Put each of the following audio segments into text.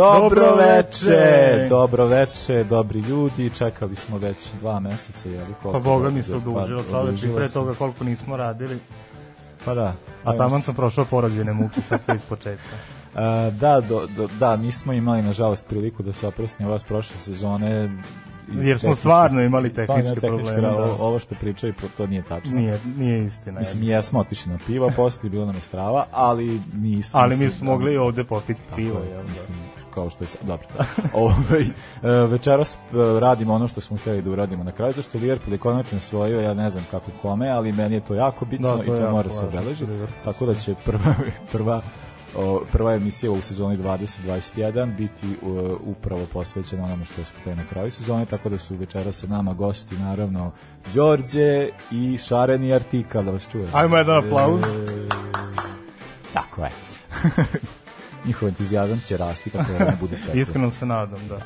Dobro veče, dobro veče, dobri ljudi, čekali smo već dva meseca, je li? Pa boga mi se odužilo, čoveč, i pre toga koliko nismo radili. Pa da. A taman sam prošao porođene muke, sad sve iz početka. A, da, do, do, da, nismo imali nažalost priliku da se oprostim vas prošle sezone Jer smo stvarno imali tehničke probleme. Da. Ovo, što pričaju, to nije tačno. Nije, nije istina. Mislim, jesmo otišli na pivo, posle bilo nam je strava, ali nismo... Ali mi smo mogli ovde popiti pivo. Je, mislim, kao što je sad, dobro. ovaj, e, večeras e, radimo ono što smo hteli da uradimo na kraju, to što Liverpool je konačno osvojio, ja ne znam kako kome, ali meni je to jako bitno da, to i to mora se obeležiti. Tako da će prva, prva o, prva emisija u sezoni 2021 biti uh, upravo posvećena onome što smo na kraju sezone, tako da su večera sa nama gosti naravno Đorđe i Šareni Artikal, da vas čujem. Ajmo jedan aplauz. E, tako je. Njihov entuzijazam će rasti kako ne bude tako. Iskreno se nadam, da.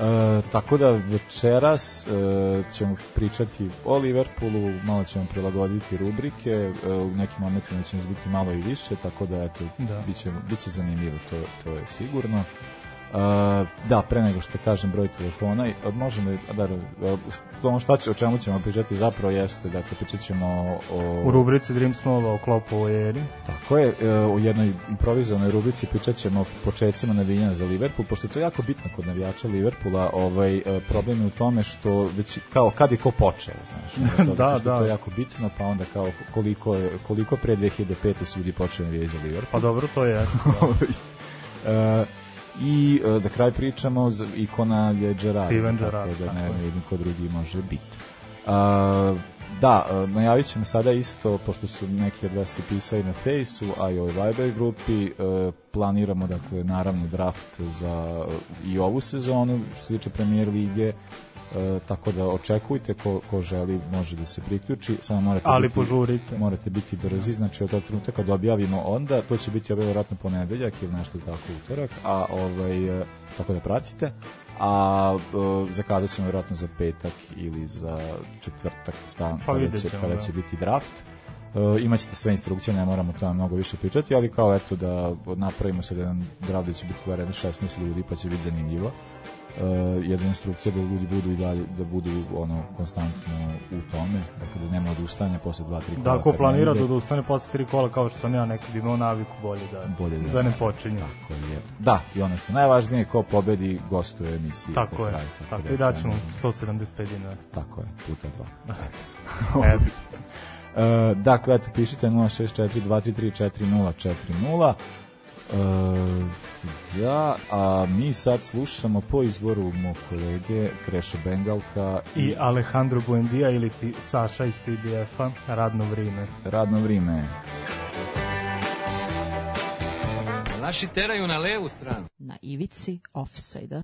E, tako da večeras e, ćemo pričati o Liverpoolu, malo ćemo prilagoditi rubrike, e, u nekim momentima će nas biti malo i više, tako da eto, da. Biće, biće zanimljivo, to, to je sigurno. Da, pre nego što kažem broj telefona, možemo, da, ono šta će, o čemu ćemo pričati zapravo jeste, dakle, pričat ćemo o... U rubrici Dream Snova o klopu o eri. Tako je, uh, u jednoj improvizovanoj rubrici pričat ćemo o početcima navijanja za Liverpool, pošto je to jako bitno kod navijača Liverpoola, ovaj, uh, problem je u tome što već, kao, kad je ko počeo, znaš, to, da, da. to je jako bitno, pa onda kao koliko, koliko pre 2005. su ljudi počeli navijati za Liverpool. Pa dobro, to je. Da. uh, i uh, da kraj pričamo ikona je Gerard Steven Gerrard da ne, vidim ko drugi može biti. Uh, da, uh, najavit ćemo sada isto, pošto su neki od vas pisali na Fejsu, a i ovoj Viber grupi, uh, planiramo, dakle, naravno draft za i ovu sezonu, što se tiče premijer lige, E, tako da očekujte ko, ko želi može da se priključi. Samo morate ali biti, požurite. morate biti brzi znači od tog trenutka kad objavimo onda to će biti verovatno ponedeljak ili nešto tako utorak a ovaj tako da pratite. A uh, za kada ćemo verovatno za petak ili za četvrtak tam pa kada, će, kada da. će biti draft. Uh, imaćete sve instrukcije, ne moramo tamo mnogo više pričati, ali kao eto da napravimo se da jedan draft da će biti bar 16 ljudi, pa će biti zanimljivo uh, jedna instrukcija da ljudi budu i dalje da budu ono konstantno u tome dakle da nema odustajanja posle 2 3 kola da ko planira da odustane posle 3 kola kao što sam ja nekad imao naviku bolje da bolje da, da ne počinje tako je. Da i ono što najvažnije ko pobedi gostuje emisiji tako je kraj, tako, tako da i daćemo 175 dinara. Tako je puta 2 Evo. Uh, dakle, eto, pišite 064 233 4040 uh, Ja, a mi sad slušamo po izboru mog kolege Kreša Bengalka i, i Alejandro Buendija ili ti Saša iz TBF-a Radno vrime. Radno vrime. Naši teraju na levu stranu. Na ivici offside-a.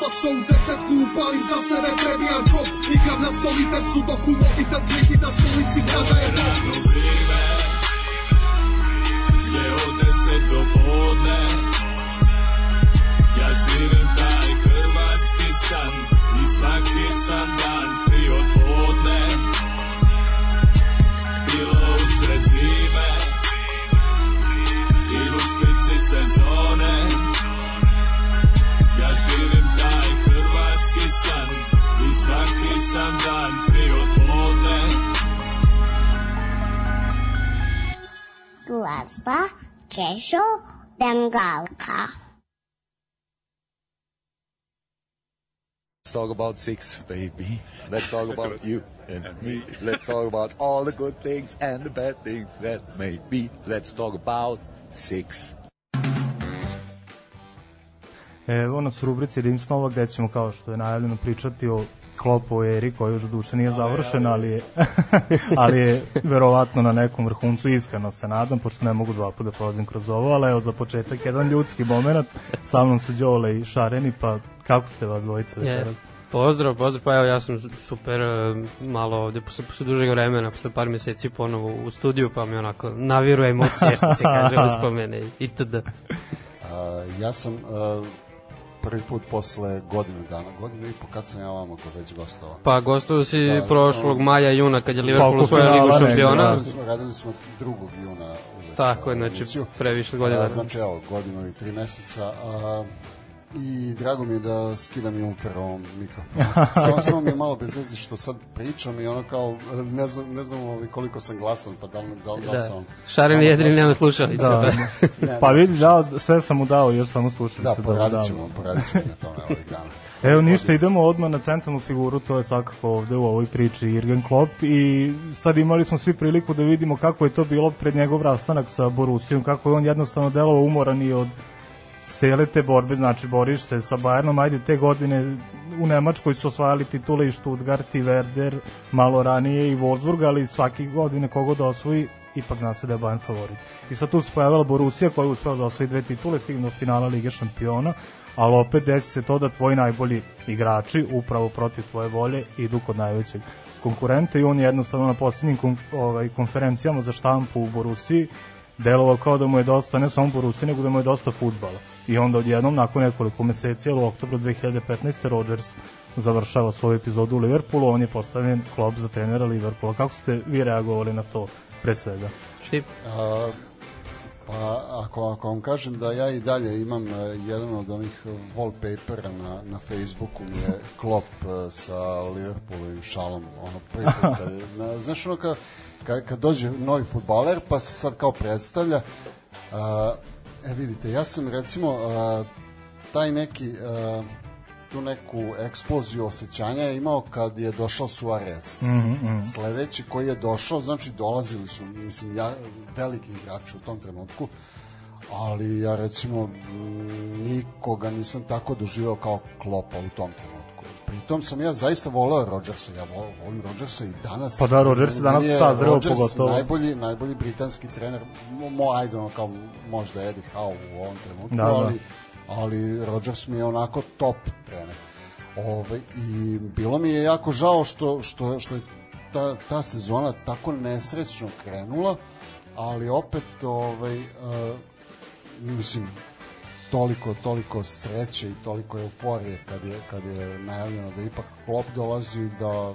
Točno u desetku, upalim za sebe, prebijam kop Igram na stoliter, sudoku, mobitel, klizi na stolici, kada je dok glazba Češo Bengalka. Let's talk about six, baby. Let's talk about you and me. Let's talk about all the good things and the bad things that may be. Let's talk about six. Evo nas u rubrici Rims Nova gde ćemo kao što je najavljeno pričati o Klopu eri koja još duše nije završena, ali je, ali je verovatno na nekom vrhuncu, iskreno se nadam, pošto ne mogu dva puta da prolazim kroz ovo, ali evo za početak jedan ljudski moment, sa mnom su Đole i Šareni, pa kako ste vas dvojice večeras? Pozdrav, pozdrav, pa evo ja sam super e, malo ovde posle, posle dužeg vremena, posle par meseci ponovo u studiju, pa mi onako naviruje emocije što se kaže uspomene itd. A, ja sam a, prvi put posle godinu dana, godinu i po kad sam ja vama ko već gostovao. Pa gostovao si Pa, prošlog um, maja, juna, kad je Liverpool Koliko osvojio ligu šampiona. da. Radili smo, radili smo 2. juna uveče Tako je, znači, emisiju. previše godina. A, Znači, evo, godinu i tri meseca. A, I drago mi je da skidam Junfer ovom mikrofonu. Samo, samo mi je malo bez veze što sad pričam i ono kao, ne znam, ne znam ovaj koliko sam glasan, pa da li, da, li- da Da. sam... Šaren da jedini da nema slušalice. Da, Da. Ne, pa vidim, da, sve sam mu dao, još samo slušam Da, poradit ćemo, poradit ćemo na tome ovih dana. Evo ništa, idemo odmah na centralnu figuru, to je svakako ovde u ovoj priči Jurgen Klopp i sad imali smo svi priliku da vidimo kako je to bilo pred njegov rastanak sa Borusijom, kako je on jednostavno delovao umoran i od cele te borbe, znači boriš se sa Bayernom, ajde te godine u Nemačkoj su osvajali titule i Stuttgart i Werder, malo ranije i Wolfsburg, ali svaki godine kogo da osvoji, ipak zna se da je Bayern favorit. I sad tu se pojavila Borussia koja je uspela da osvoji dve titule, stigne do finala Lige šampiona, ali opet desi se to da tvoji najbolji igrači upravo protiv tvoje volje idu kod najvećeg konkurenta i on je jednostavno na posljednjim ovaj, konferencijama za štampu u Borusiji delovao kao da mu je dosta, ne samo Borussia, nego da mu je dosta futbala. I onda odjednom, nakon nekoliko meseci, ali u oktobru 2015. Rodgers završava svoju epizodu u Liverpoolu, on je postavljen klop za trenera Liverpoola. Kako ste vi reagovali na to, pre svega? Štip. A, pa ako, ako vam kažem da ja i dalje imam uh, jedan od onih wallpapera na, na Facebooku mi je klop uh, sa Liverpoolovim šalom ono prvi put kad, na, znaš ono kad, kad, kad dođe novi futbaler pa se sad kao predstavlja uh, e vidite ja sam recimo uh, taj neki uh, tu neku eksploziju osjećanja je imao kad je došao Suarez. Mm -hmm. Sledeći koji je došao, znači dolazili su, mislim, ja, veliki igrači u tom trenutku, ali ja recimo nikoga nisam tako doživao kao Klopa u tom trenutku. Pritom sam ja zaista voleo Rodgersa, ja volim Rodgersa i danas. Pa da, Rodgers danas sazreo pogotovo. najbolji, najbolji britanski trener, mo, ajde ono kao možda Eddie Howe u ovom trenutku, da, ali, da. ali Rodgers mi je onako top trener. Ove, I bilo mi je jako žao što, što, što je ta, ta sezona tako nesrećno krenula, ali opet ovaj, uh, mislim toliko, toliko sreće i toliko euforije kad je, kad je najavljeno da ipak Klopp dolazi da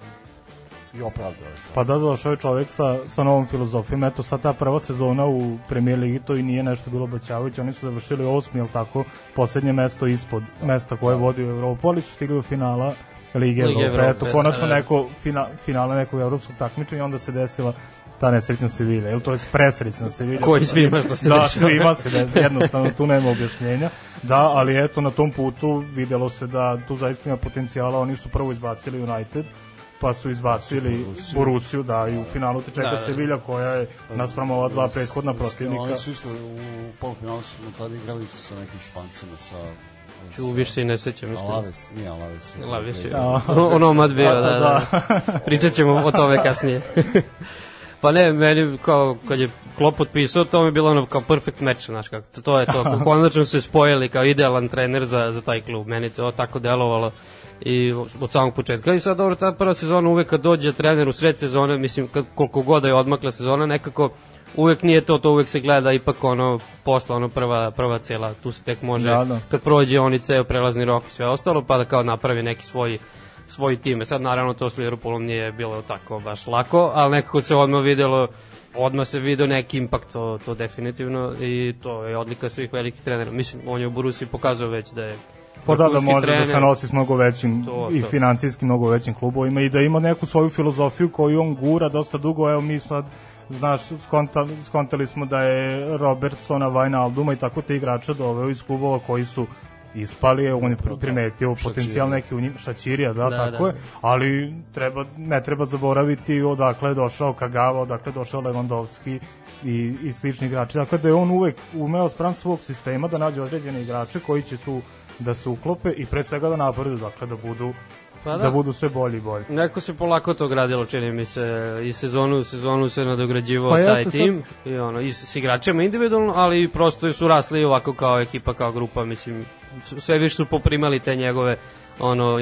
i opravdao je to. Pa da, došao je čovjek sa, sa novom filozofijom. Eto, sad ta prva sezona u Premier Ligi to i nije nešto bilo obećavajuće. Oni su završili osmi, jel tako, poslednje mesto ispod da. mesta koje da. vodi u Evropu, ali su stigli do finala Lige, Evrope. Eto, konačno da, da. neko fina, finala nekog evropskog takmičenja onda se desila ta nesrećna Sevilja, ili to je presrećna Sevilja. Koji svima što se da, dešava. svima se da, jednostavno tu nema objašnjenja. Da, ali eto na tom putu videlo se da tu zaista ima potencijala, oni su prvo izbacili United, pa su izbacili Borusiju, da, i u finalu te čeka da, da. Sevilja koja je naspram ova dva prethodna protivnika. Oni su isto u polufinalu su tada igrali su sa nekim špancima, sa U više se i ne sećam. Alaves, nije Alaves. Alaves je. Ono mad bio, da, da. da. Pričat ćemo o tome kasnije. Pa ne, meni kao kad je Klopp potpisao, to mi je bilo ono kao perfect match, znaš kako. To je to. Konačno se spojili kao idealan trener za, za taj klub. Meni to tako delovalo i od samog početka. I sad dobro, ta prva sezona uvek kad dođe trener u sred sezone, mislim kad, koliko god je odmakla sezona, nekako uvek nije to, to uvek se gleda ipak ono posla, ono prva, prva cela, tu se tek može, da, da. kad prođe oni ceo prelazni rok i sve ostalo, pa da kao napravi neki svoj svoj time. Sad naravno to s Liverpoolom nije bilo tako baš lako, ali nekako se odmah videlo odmah se video neki impakt, to, to definitivno i to je odlika svih velikih trenera. Mislim, on je u Borusi pokazao već da je Pa da, da može trener. da se nosi s mnogo većim to, i financijski mnogo većim klubovima i da ima neku svoju filozofiju koju on gura dosta dugo. Evo mi smo znaš, skontali, skontali smo da je Robertsona, Vajnalduma i tako te igrača doveo iz klubova koji su ispali je, on je primetio potencijal neki u njim, Šačirija, da, da tako da. je, ali treba, ne treba zaboraviti odakle je došao Kagawa, odakle je došao Lewandowski i, i slični igrači. Dakle, da je on uvek umeo sprem svog sistema da nađe određene igrače koji će tu da se uklope i pre svega da napreduju, dakle da budu pa da. da budu sve bolji i bolji. Neko se polako to gradilo, čini mi se, i sezonu u sezonu se nadograđivao pa taj tim, sad... i ono, i s, s igračima individualno, ali prosto su rasli ovako kao ekipa, kao grupa, mislim, sve više su poprimali te njegove ono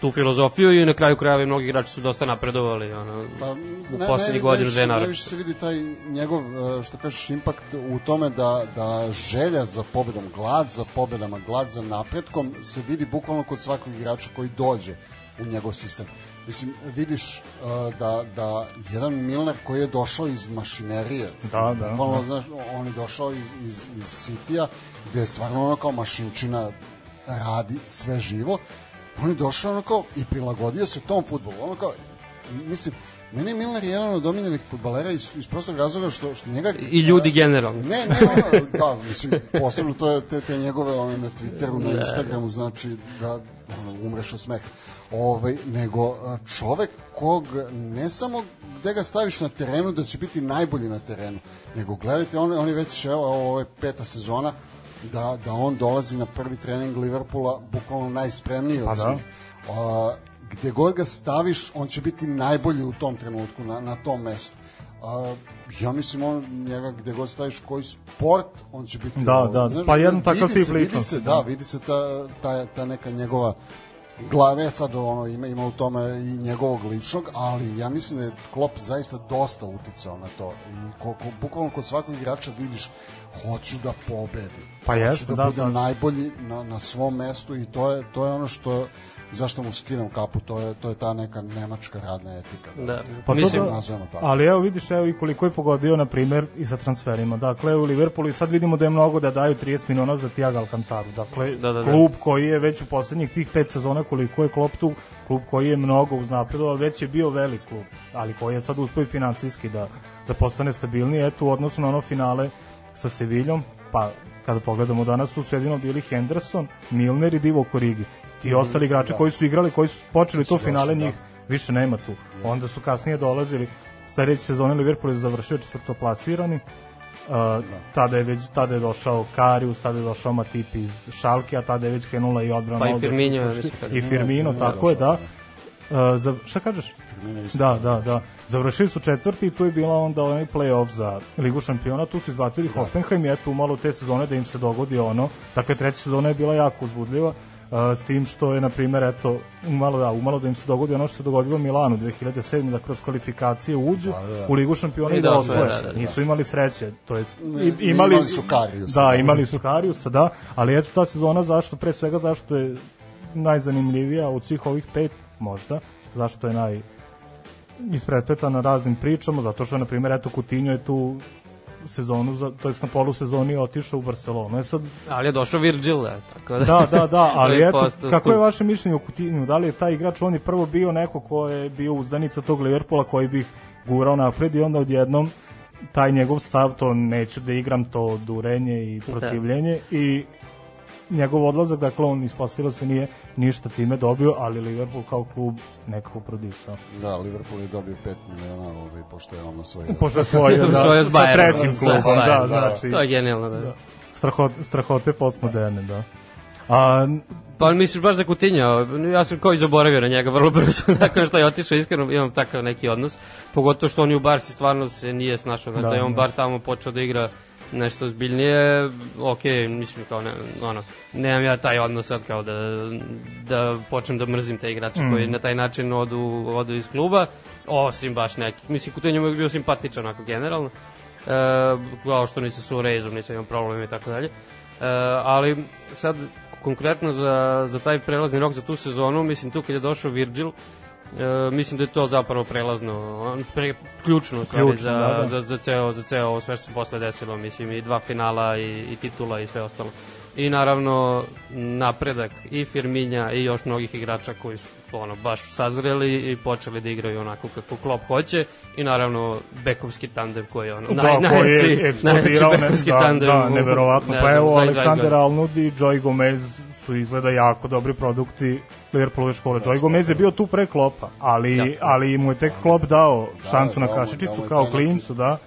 tu filozofiju i na kraju krajeva mnogi igrači su dosta napredovali ono pa, u poslednjih godinu dve naravno. Najviše se vidi taj njegov e, što kažeš impakt u tome da da želja za pobedom, glad za pobedama, glad za napretkom se vidi bukvalno kod svakog igrača koji dođe u njegov sistem. Mislim, vidiš uh, da, da jedan Milner koji je došao iz mašinerije, da, da, bukvalno, da. znaš, on je došao iz, iz, iz Sitija, gde je stvarno ono kao mašinčina radi sve živo, on je došao ono kao i prilagodio se tom futbolu, ono kao, mislim, Meni je Milner jedan od dominiranih futbalera iz, iz prostog razloga što, što njega... I ljudi generalno. Ne, ne, ono, da, mislim, posebno to je te, te njegove one, na Twitteru, na da. Instagramu, znači da ono, umreš od smeha. Ovaj, nego čovek kog ne samo gde ga staviš na terenu da će biti najbolji na terenu, nego gledajte, on, on je već, evo, ovo je peta sezona, da, da on dolazi na prvi trening Liverpoola bukvalno najspremniji od pa da. svih. A, gde god ga staviš, on će biti najbolji u tom trenutku, na, na tom mestu. A, ja mislim on njega gde god staviš koji sport on će biti da ovo, da znaš, pa jedan takav tip ličnosti vidi se da vidi se ta, ta, ta neka njegova glave sad ono ima ima u tome i njegovog ličnog, ali ja mislim da je Klopp zaista dosta uticao na to i koliko bukvalno kod svakog igrača vidiš hoću da pobedim. Pa hoću da, da budem da. najbolji na, na svom mestu i to je to je ono što zašto mu skinem kapu, to je, to je ta neka nemačka radna etika. Da, da pa mislim, to da, tako. Ali evo vidiš, evo i koliko je pogodio, na primer, i sa transferima. Dakle, u Liverpoolu i sad vidimo da je mnogo da daju 30 miliona za Tiago Alcantaru. Dakle, da, da, da. klub koji je već u poslednjih tih pet sezona koliko je Klopp tu, klub koji je mnogo uznapredovao, već je bio velik klub, ali koji je sad uspio financijski da, da postane stabilniji. Eto, u odnosu na ono finale sa Seviljom, pa kada pogledamo danas, tu su jedino bili Henderson, Milner i Divo Korigi. Ti mm, ostali igrači da. koji su igrali, koji su počeli to finale, da. njih više nema tu. Yes. Onda su kasnije dolazili, sledeće sezone Liverpool je završio četvrtoplasirani, Uh, da. tada je već tada je došao Karius, tada je došao Matip iz Šalke, a tada je već krenula i odbrana. Pa i Firmino, i Firmino, tako je, da. Uh, za, šta kažeš? Da, da, da. Završili su četvrti i tu je bila onda onaj play-off za Ligu šampiona, tu su izbacili da. Hoffenheim i eto umalo te sezone da im se dogodi ono. Dakle, treća sezona je bila jako uzbudljiva. S tim što je, na primjer, eto, umalo da, umalo da im se dogodi ono što se dogodilo u Milanu 2007. da kroz kvalifikacije uđu da, da. u Ligu šampiona i da, da osvoje. Da, da, da. Nisu imali sreće, to jest imali, imali su Kariusa. Da, imali su Kariusa, da, ali eto ta sezona zašto, pre svega zašto je najzanimljivija od svih ovih pet možda, zašto je naj isprepleta na raznim pričama, zato što, na primjer, eto, Coutinho je tu sezonu, za, to je na polu sezoni otišao u Barcelonu. E sad, ali je došao Virgil, je, tako da... Da, da, da, ali eto, kako je vaše mišljenje o Coutinho? Da li je taj igrač, on je prvo bio neko ko je bio uzdanica tog Liverpoola koji bih gurao napred i onda odjednom taj njegov stav, to neću da igram, to durenje i da. protivljenje da. i njegov odlazak, dakle on ispostavilo se nije ništa time dobio, ali Liverpool kao klub nekako prodisao. Da, Liverpool je dobio 5 miliona, ovaj, pošto je ono svoje... Pošto je svoje, da, svoje sa, sa trećim klubom, da, da, znači. To je genijalno, da. da. Strahote, strahote postmoderne, da. A, Pa misliš baš za Kutinja, ja sam kao i zaboravio na njega vrlo brzo, nakon što je otišao, iskreno imam takav neki odnos, pogotovo što on je u Barsi stvarno se nije snašao, znači da, da je on da. bar tamo počeo da igra nešto zbiljnije, ok, mislim kao ne, ono, nemam ja taj odnos sad kao da, da počnem da mrzim te igrače mm. koji na taj način odu, odu iz kluba, osim baš neki. Mislim, Kutenjom je bio simpatičan onako generalno, e, kao što nisam su rezom, nisam imam probleme i tako dalje. E, ali sad konkretno za, za taj prelazni rok za tu sezonu, mislim tu kad je došao Virgil, E, mislim da je to zapravo prelazno, pre, ključno, stvari za, da, da. Za, za, ceo, za ceo ovo sve što se posle desilo, mislim i dva finala i, i titula i sve ostalo. I naravno napredak i Firminja i još mnogih igrača koji su ono baš sazreli i počeli da igraju onako kako Klopp hoće i naravno bekovski tandem koji je ono da, naj, najveći, najveći bekovski da, tandem. Da, neverovatno. Pa evo Aleksandar Alnud i Joy Gomez su izgleda jako dobri produkti Liverpoolove škole. Joy Gomez je bio tu pre Klopa, ali, ali mu je tek Klop dao da, šansu da, na kašičicu kao klincu, da.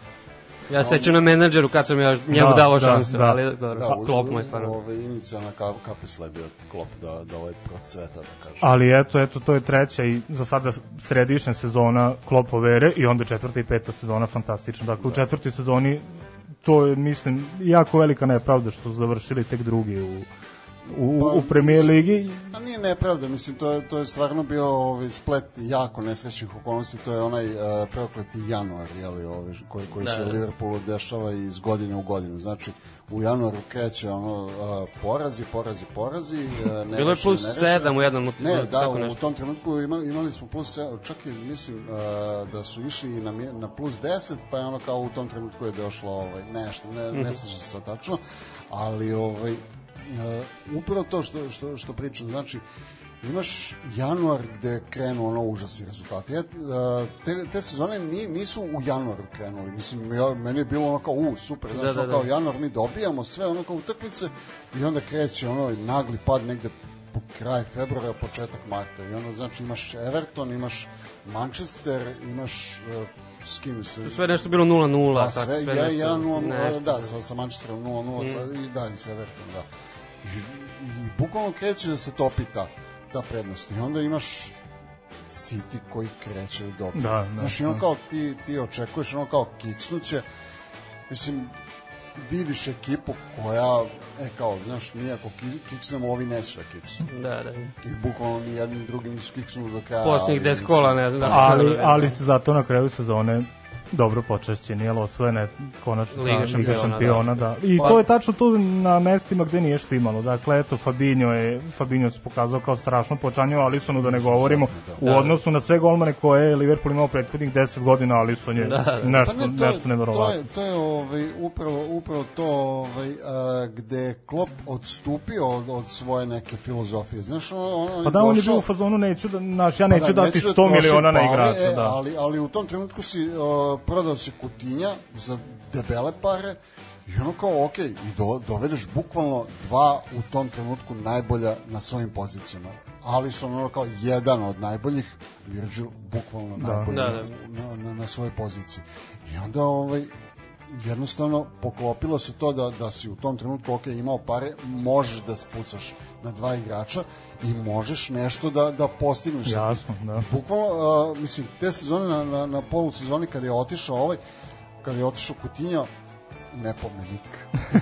Ja se sećam na menadžeru kad sam ja njemu da, dao da, šansu, da. ali dobro, da, Klop mu je stvarno. Ove inicijalna kapisla je bio Klop da, da ovaj procveta, da kažem. Ali eto, eto, to je treća i za sada središnja sezona Klopove ere i onda četvrta i peta sezona fantastična. Dakle, da. u četvrtoj sezoni to je, mislim, jako velika nepravda što su završili tek drugi u u, pa, u premijer ligi. A nije nepravda, mislim, to je, to je stvarno bio ovaj, splet jako nesrećnih okolnosti, to je onaj uh, prokleti januar, jeli, ovaj, koji, koji da, se u da. Liverpoolu dešava iz godine u godinu. Znači, u januaru kreće ono uh, porazi, porazi, porazi. Uh, ne Bilo je plus 7 u jednom Ne, da, u, u tom trenutku imali, imali smo plus 7, čak i mislim uh, da su išli na, na plus 10, pa je ono kao u tom trenutku je došlo ovaj, nešto, ne, ne mhm. sećam se tačno, ali ovaj, upravo to što, što, što pričam, znači, imaš januar gde krenu ono užasni rezultati. Et, uh, te, te sezone ni, nisu u januaru krenuli. Mislim, ja, meni je bilo ono kao, u, super, da, znaš, da, da, da. kao januar mi dobijamo sve ono kao utakmice i onda kreće ono nagli pad negde po kraj februara, početak marta. I onda, znači, imaš Everton, imaš Manchester, imaš uh, s kim se... Sve nešto bilo 0-0. Da, sve, sve ja, nešto, 1-0, da, sa, sa Manchesterom 0-0 mm. i dalje sa Everton, da i, i bukvalno kreće da se topi ta, ta prednost i onda imaš City koji kreće da dobije. Da, da, Znaš, ono da. kao ti, ti očekuješ, ono kao kiksnuće, mislim, vidiš ekipu koja, e kao, znaš, mi ako kiksnemo, ovi neće da kiksnu. Da, da. I bukvalno ni jedni drugi nisu kiksnuli do kraja. Posljednjih 10 kola, ne znam. Ali, ali ste zato na kraju sezone dobro počešćeni, jel osvojene konačno Liga šampiona, šampiona da. da. I pa, to je tačno tu na mestima gde nije što imalo. Dakle, eto, Fabinho je, Fabinho se pokazao kao strašno počanio, Alisonu da ne govorimo, da. u odnosu na sve golmane koje je Liverpool imao prethodnih 10 godina, Alison je da, da. nešto, pa ne, to, nešto neverovatno. To je, to je ovaj, upravo, upravo to ovaj, a, gde Klopp odstupio od, od svoje neke filozofije. Znaš, on, on pa da, on je bio u fazonu, neću da, naš, ja neću pa da, dati 100 da miliona na igrača. E, da. Ali, ali u tom trenutku si uh, uh, prodao se Kutinja za debele pare i ono kao, ok, i do, dovedeš bukvalno dva u tom trenutku najbolja na svojim pozicijama. Ali su ono kao jedan od najboljih, Virgil bukvalno da. najbolji da, da. Na, na, na svojoj poziciji. I onda ovaj, jednostavno poklopilo se to da, da si u tom trenutku ok, imao pare, možeš da spucaš na dva igrača i možeš nešto da, da postigneš. Jasno, da. Bukvalno, uh, mislim, te sezone na, na, na polusezoni kada je otišao ovaj, kada je otišao Kutinja, nepomenik.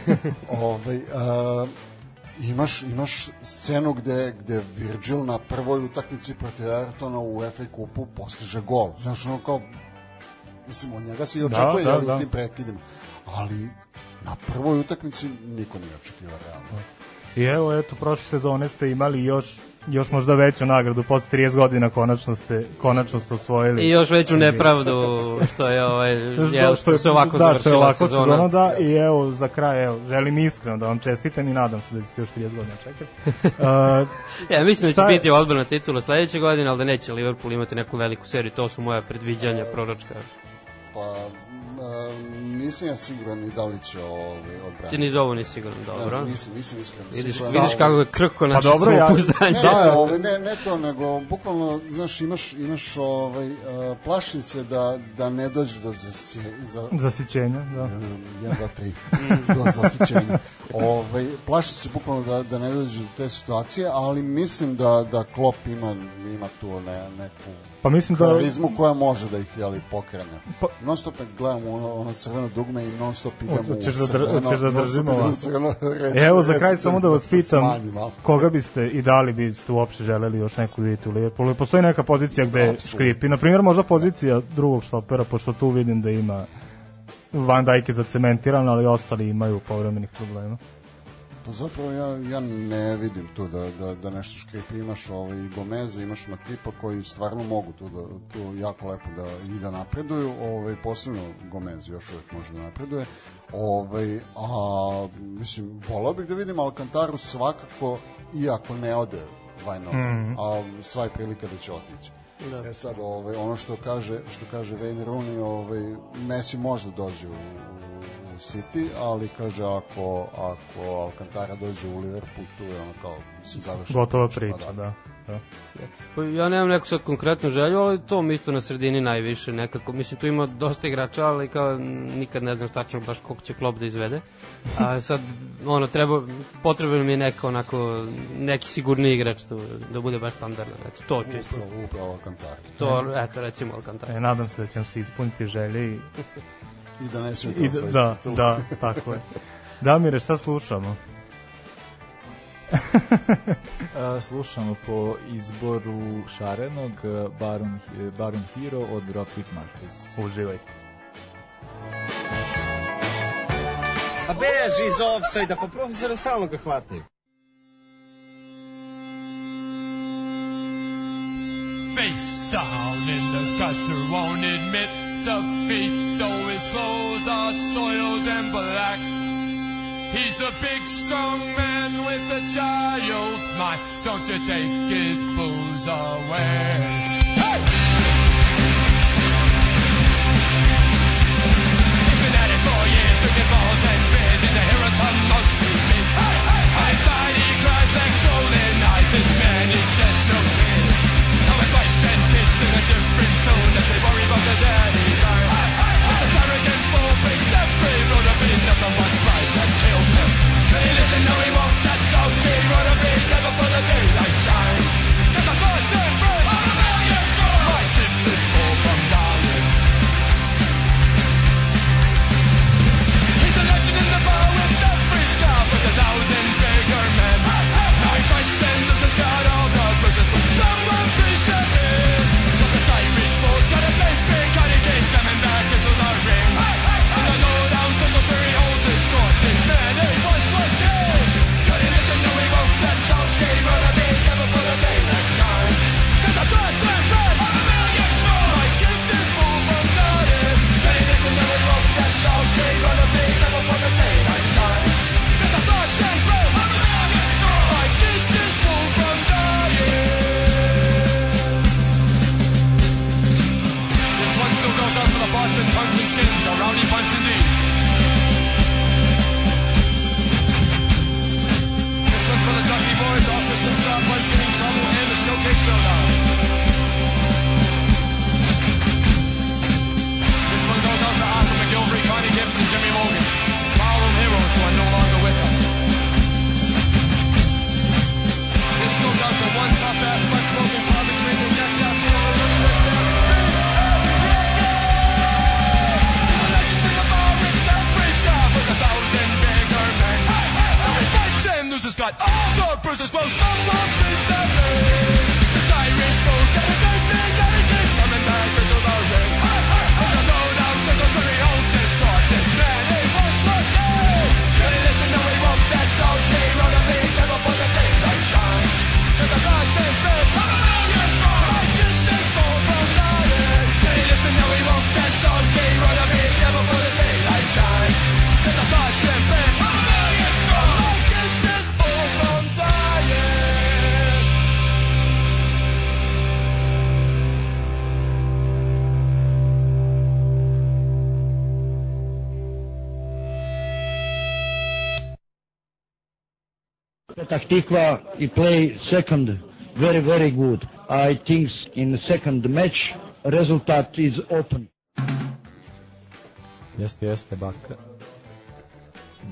ovaj, uh, imaš, imaš scenu gde, gde Virgil na prvoj utakmici protiv Evertona u FA kupu postiže gol. Znaš, ono kao Mislim, od njega se i da, očekuje da, da, da. u tim prekidima. Ali na prvoj utakmici niko nije očekivao realno. I evo, eto, prošle sezone ste imali još još možda veću nagradu posle 30 godina konačno ste konačno ste osvojili. I još veću nepravdu što je ovaj je što je se ovako da, što je ovako sezona. sezona da i evo za kraj evo želim iskreno da vam čestitam i nadam se da ćete još 30 godina čekati. Uh, ja mislim da će biti odbrana titula sledeće godine, al da neće Liverpool imati neku veliku seriju, to su moja predviđanja proročka. Pa nisam ja siguran ni da li će ovaj odbraniti. Ti ni za ovo nisi siguran, dobro. Ja, nisam, nisam iskreno. Vidiš, siguran. vidiš kako je krhko naše pa dobro, ja, ne, da, ovaj, ne, ne to, nego bukvalno, znaš, imaš, imaš ovaj, uh, plašim se da, da ne dođe do zasi, za, zasićenja, da. 1, 2, 3, do zasićenja. ovaj, plašim se bukvalno da, da ne dođe do te situacije, ali mislim da, da Klopp ima, ima tu ne, neku Pa mislim da karizmu koja može da ih jeli pokrene. Pa non stop gledamo ono, ono crveno dugme i non stop idemo u da crveno. Ćeš da držimo. Reći, Evo za kraj samo da vas da pitam koga biste i da li biste uopšte želeli još neku vidjeti u Liverpoolu. Postoji neka pozicija gde Absolut. škripi, na primjer možda pozicija drugog štopera pošto tu vidim da ima Van Dijk je zacementiran, ali ostali imaju povremenih problema. Pa zapravo ja, ja ne vidim tu da, da, da nešto škripi. Imaš ovaj, Gomeza, imaš Matipa koji stvarno mogu tu, da, tu jako lepo da, i da napreduju. Ovaj, posebno Gomez još uvek može da napreduje. Ovaj, a, mislim, volao bih da vidim Alcantaru svakako, iako ne ode Vajno, mm. a sva je prilika da će otići. Da. E sad, ovaj, ono što kaže, što kaže Wayne Rooney, ovaj, Messi može da dođe u, City, ali kaže ako, ako Alcantara dođe u Liverpool, tu je ono kao se završi. Gotova priča, da. da. Da. Pa ja nemam neku sad konkretnu želju, ali to mi isto na sredini najviše nekako. Mislim, tu ima dosta igrača, ali kao nikad ne znam tačno baš koliko će klub da izvede. A sad, ono, treba, potrebno mi je neka onako, neki sigurni igrač tu, da bude baš standardno. Eto, to čisto. Upravo, upravo Alcantara. To, eto, recimo Alcantara. E, nadam se da ćemo se ispuniti želje i I da ne I da, da, da, tako je. Damire, šta slušamo? slušamo po izboru Šarenog Baron, Baron Hero od Rocket Matrix. Uživajte. A beži iz offside-a, pa profesora stalno ga hvataju. Face down in the gutter, won't admit defeat, though his clothes are soiled and black. He's a big, strong man with a child's mind. Don't you take his booze away. He's been at it for years, drinking balls and beers. He's a hero to most means. Hey, hey, hey. Inside he cries like swollen eyes. This man is just no sing a different tune as they worry about the time. It's a surrogate for pigs, every road of being nothing but pride that kills him. He listen? No, he won't. That's all she wrote a beat, never for the daylight Tikva he play second very very good. I think in the second match result is open. Jeste, jeste, baka.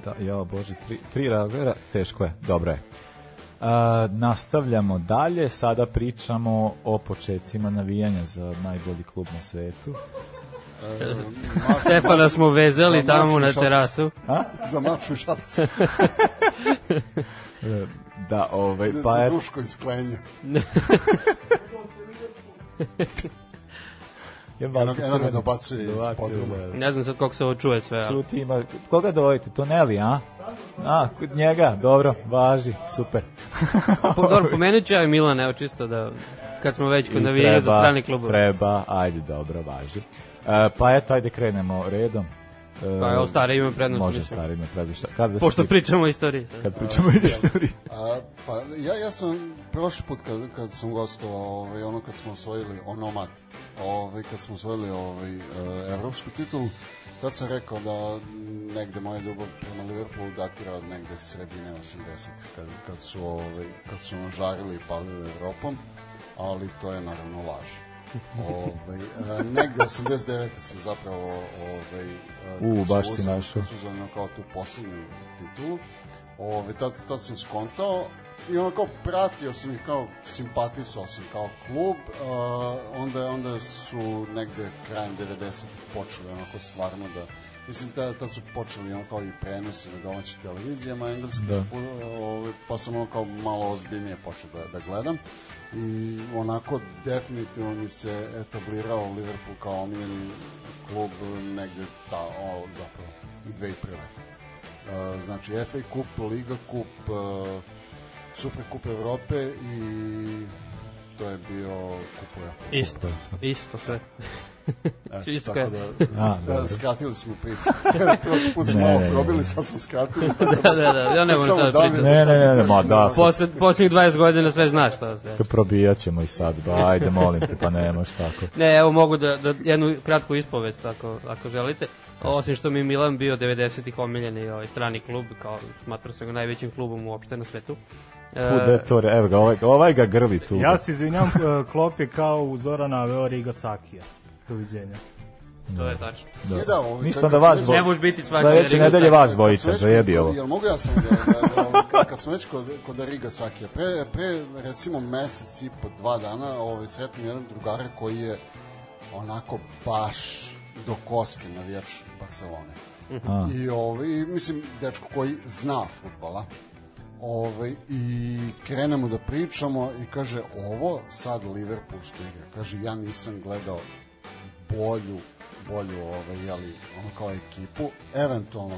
Da, ja, bože, tri, tri razgleda, teško je, dobro je. A, nastavljamo dalje, sada pričamo o početcima navijanja za najbolji klub na svetu. Stefana smo vezali tamo na terasu. A? Za maču i šapcu. Da, ovaj, Ne, pa je... duško iz klenja. Jebate, Eno- crveni. dobacuje iz podruma. da, da. Ne znam sad koliko se ovo čuje sve. ali- Čuti ima, koga dovojite, to Neli, a? A, kod njega, dobro, važi, super. Po, dobro, pomenut ću ja i Milan, evo čisto da kad smo već kod I navijanja za strani klubove. Treba, ajde, dobro, važi. E, pa eto, ajde krenemo redom. E, Pa evo, stari ima prednost, Može, mislim. stari ima prednost. Kad da Pošto ti- pričamo o istoriji. Kad pričamo o istoriji. A, pa ja, ja sam prošli put kad, kad sam gostovao, ovaj, ono kad smo osvojili onomat, ovaj, kad smo osvojili ovaj, e, evropsku titulu, tad sam rekao da negde moja ljubav prema Liverpoolu datira od negde sredine 80 kad, kad su ovaj, kad su nam žarili i palili Evropom, ali to je naravno laž. Ovaj, e, negde 89. se zapravo ovaj, U, baš si našao. su uzeli kao tu poslednju titulu Ove, tad, tad sam skontao i ono kao pratio sam ih kao simpatisao sam kao klub uh, onda, onda su negde krajem 90 počeli onako stvarno da mislim tad, tad su počeli ono kao i prenosi na domaćim televizijama engleski Da. da. ove, pa sam ono kao malo ozbiljnije počeo da, da gledam i onako definitivno mi se etablirao Liverpool kao omiljeni klub negde ta, o, zapravo 2001. Uh, znači FA Kup, Liga Kup, uh, Super Kup Evrope i što je bio Kup UEFA. Isto, isto sve. Eto, Isto tako kao- da, A, da, dobro. skratili smo priču. Prošli put smo malo ne, ne. probili, sad smo skratili. Da, da, da, ja ne mogu Samo sad Damir pričati. Ne, ne, ne, ne, ma da, Posle, posljednjih 20 godina sve znaš šta sve. probijat ćemo i sad, ba, ajde, molim te, pa ne može tako. Ne, evo mogu da, da jednu kratku ispovest ako, ako želite. Osim što mi Milan bio 90-ih omiljeni ovaj, strani klub, kao smatrao sam ga najvećim klubom uopšte na svetu. E, Fu, de to, re- evo ga, ovaj, ovaj ga grli tu. Ja se izvinjam, Klop je kao u Zorana Aveo Riga Sakija. Doviđenja. to je tačno. Da. Je da, ovaj, Ništa da vas se bo... Ne možeš biti svaki Sledeće nedelje vas bojica, zajebi ovo. Jel mogu ja sam da, da, da, da kad smo već kod, kod Riga Sakija, pre, pre recimo mesec i po dva dana ovaj, sretnim jedan drugara koji je onako baš do koske navijač Barcelone. A. I ovaj, mislim, dečko koji zna futbala. Ovaj, I krenemo da pričamo i kaže, ovo sad Liverpool što igra. Kaže, ja nisam gledao bolju, bolju ovaj, jeli, ono kao ekipu. Eventualno,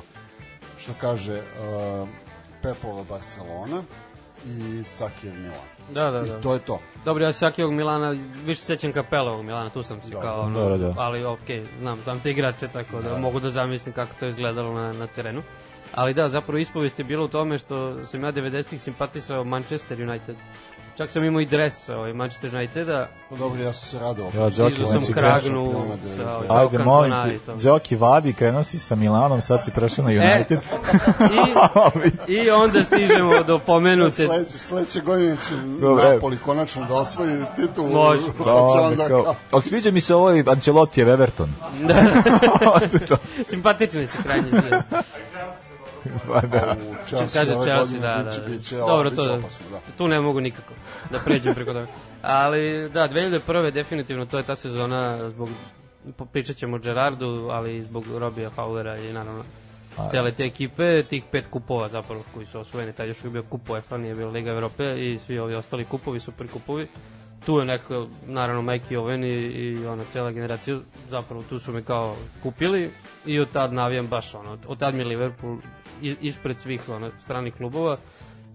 što kaže uh, Pepova Barcelona i Sakijev Milan. Da, da, da. I to je to. Dobro, ja ovog Milana, više se sećam Kapelovog Milana, tu sam se Da, kao, ono, dobro, da. ali okej, znam, znam te igrače, tako da, mogu da zamislim kako to izgledalo na, na terenu. Ali da, zapravo ispovest je bila u tome što sam ja 90-ih simpatisao Manchester United. Čak sam imao i dres ovaj, Manchester Uniteda, Pa dobro, ja sam se radao. Ja, Đoki, izu sam znači, kragnu sa 99. kao Ajde, molim Cantona i te, to. Đoki vadi, krenuo si sa Milanom, sad si prešao na E, United. I, I onda stižemo do pomenute Sledeće, sledeće godine će Dobro, e. Napoli konačno da osvoji titulu. Može. Pa Da, onda kao, ali sviđa mi se ovaj Ancelottijev Everton. simpatični su krajnji zvijem. Pa da. U Kaže Chelsea ove Chelsea, da, biće, da. biće, Dobro, to, opasno, da. tu ne mogu nikako da pređem preko toga. Ali da, 2001. definitivno to je ta sezona zbog pričat ćemo o Gerardu, ali i zbog Robija Fowlera i naravno cele te ekipe, tih pet kupova zapravo koji su osvojeni, tad još je bio kup UEFA, nije bilo Liga Evrope i svi ovi ostali kupovi, super kupovi. Tu je neko, naravno Mike Owen i, i ona cela generacija, zapravo tu su mi kao kupili i od tad navijam baš ono, od tad mi Liverpool ispred svih ono, stranih klubova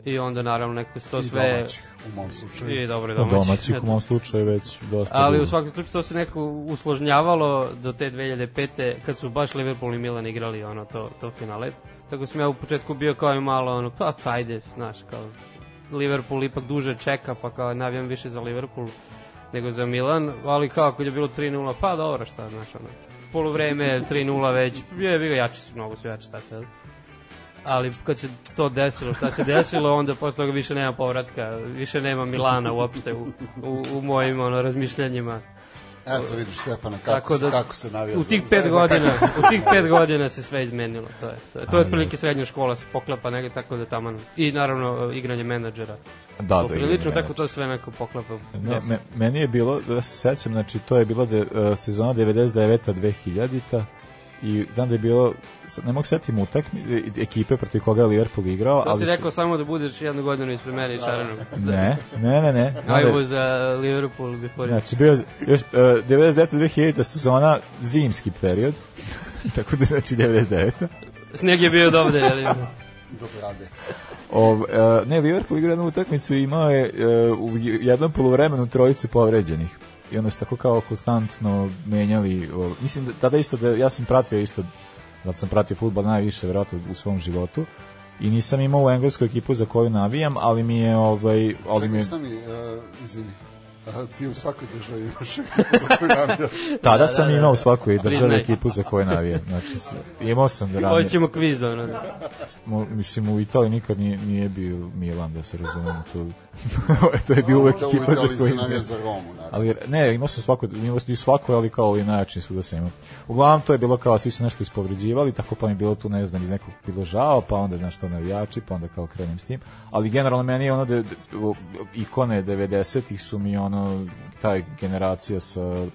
i onda naravno neko se to I sve... domaćih, u mom slučaju. I dobro, domaćih. Domaćih u mom slučaju već dosta Ali u svakom slučaju to se neko usložnjavalo do te 2005. kad su baš Liverpool i Milan igrali ono to, to finale. Tako sam ja u početku bio kao i malo ono, pa, pa ajde, znaš, kao Liverpool ipak duže čeka, pa kao navijam više za Liverpool nego za Milan, ali kao kad je bilo 3-0, pa dobro, šta, znaš, ono, polovreme 3-0 već, je bilo jači su mnogo su jači, šta sad ali kad se to desilo, šta se desilo, onda posle toga više nema povratka, više nema Milana uopšte u, u, u mojim ono, razmišljanjima. Eto vidiš Stefana kako, da, kako se navija u tih za- pet za- godina, u tih pet godina se sve izmenilo, to je. To je, to je otprilike srednja škola se poklapa negde tako da tamo i naravno igranje menadžera. Da, da, igranje tako to sve neko poklapa. Ne, me, meni je bilo, da se sećam, znači to je bila de, uh, sezona 99-a 2000-ta i znam da je bilo, ne mogu setiti utakmi, e, ekipe protiv koga je Liverpool igrao, To ali... si su- rekao samo da budeš jednu godinu ispred mene i Šarenog. Ne, ne, ne, ne. I Onda- was uh, Liverpool before. Znači, bio je još uh, 99-2000 sezona, zimski period, tako da znači 99 Sneg je bio dovde, je li? Dobro rade. O, uh, ne, Liverpool igra jednu utakmicu i imao je uh, u jednom polovremenu trojicu povređenih. I onda su tako kao konstantno menjali. Mislim, da, tada isto da ja sam pratio isto, da sam pratio futbol najviše vjerojatno u svom životu i nisam imao u englesku ekipu za koju navijam, ali mi je ovaj ali mi Čekaj, je, stani, uh, izvini. A, ti u svakoj državi imaš ekipu za koju navijaš. tada sam imao u svakoj državi ekipu za koju navijam. Znači imao sam da radim. Hoćemo kviz, ono. Mo, mislim u Italiji nikad nije, nije bio Milan da se razumemo to to je bio uvek Da, ekipa za Italiji koju se navija za Romu, naravno. ali ne imao sam svako imao sam i svako ali kao ovim najjačim svuda sam imao uglavnom to je bilo kao svi su nešto ispovređivali tako pa mi je bilo tu ne znam iz nekog bilo žao pa onda znaš to navijači pa onda kao krenem s tim ali generalno meni je ono da ikone 90-ih su mi ono taj generacija sa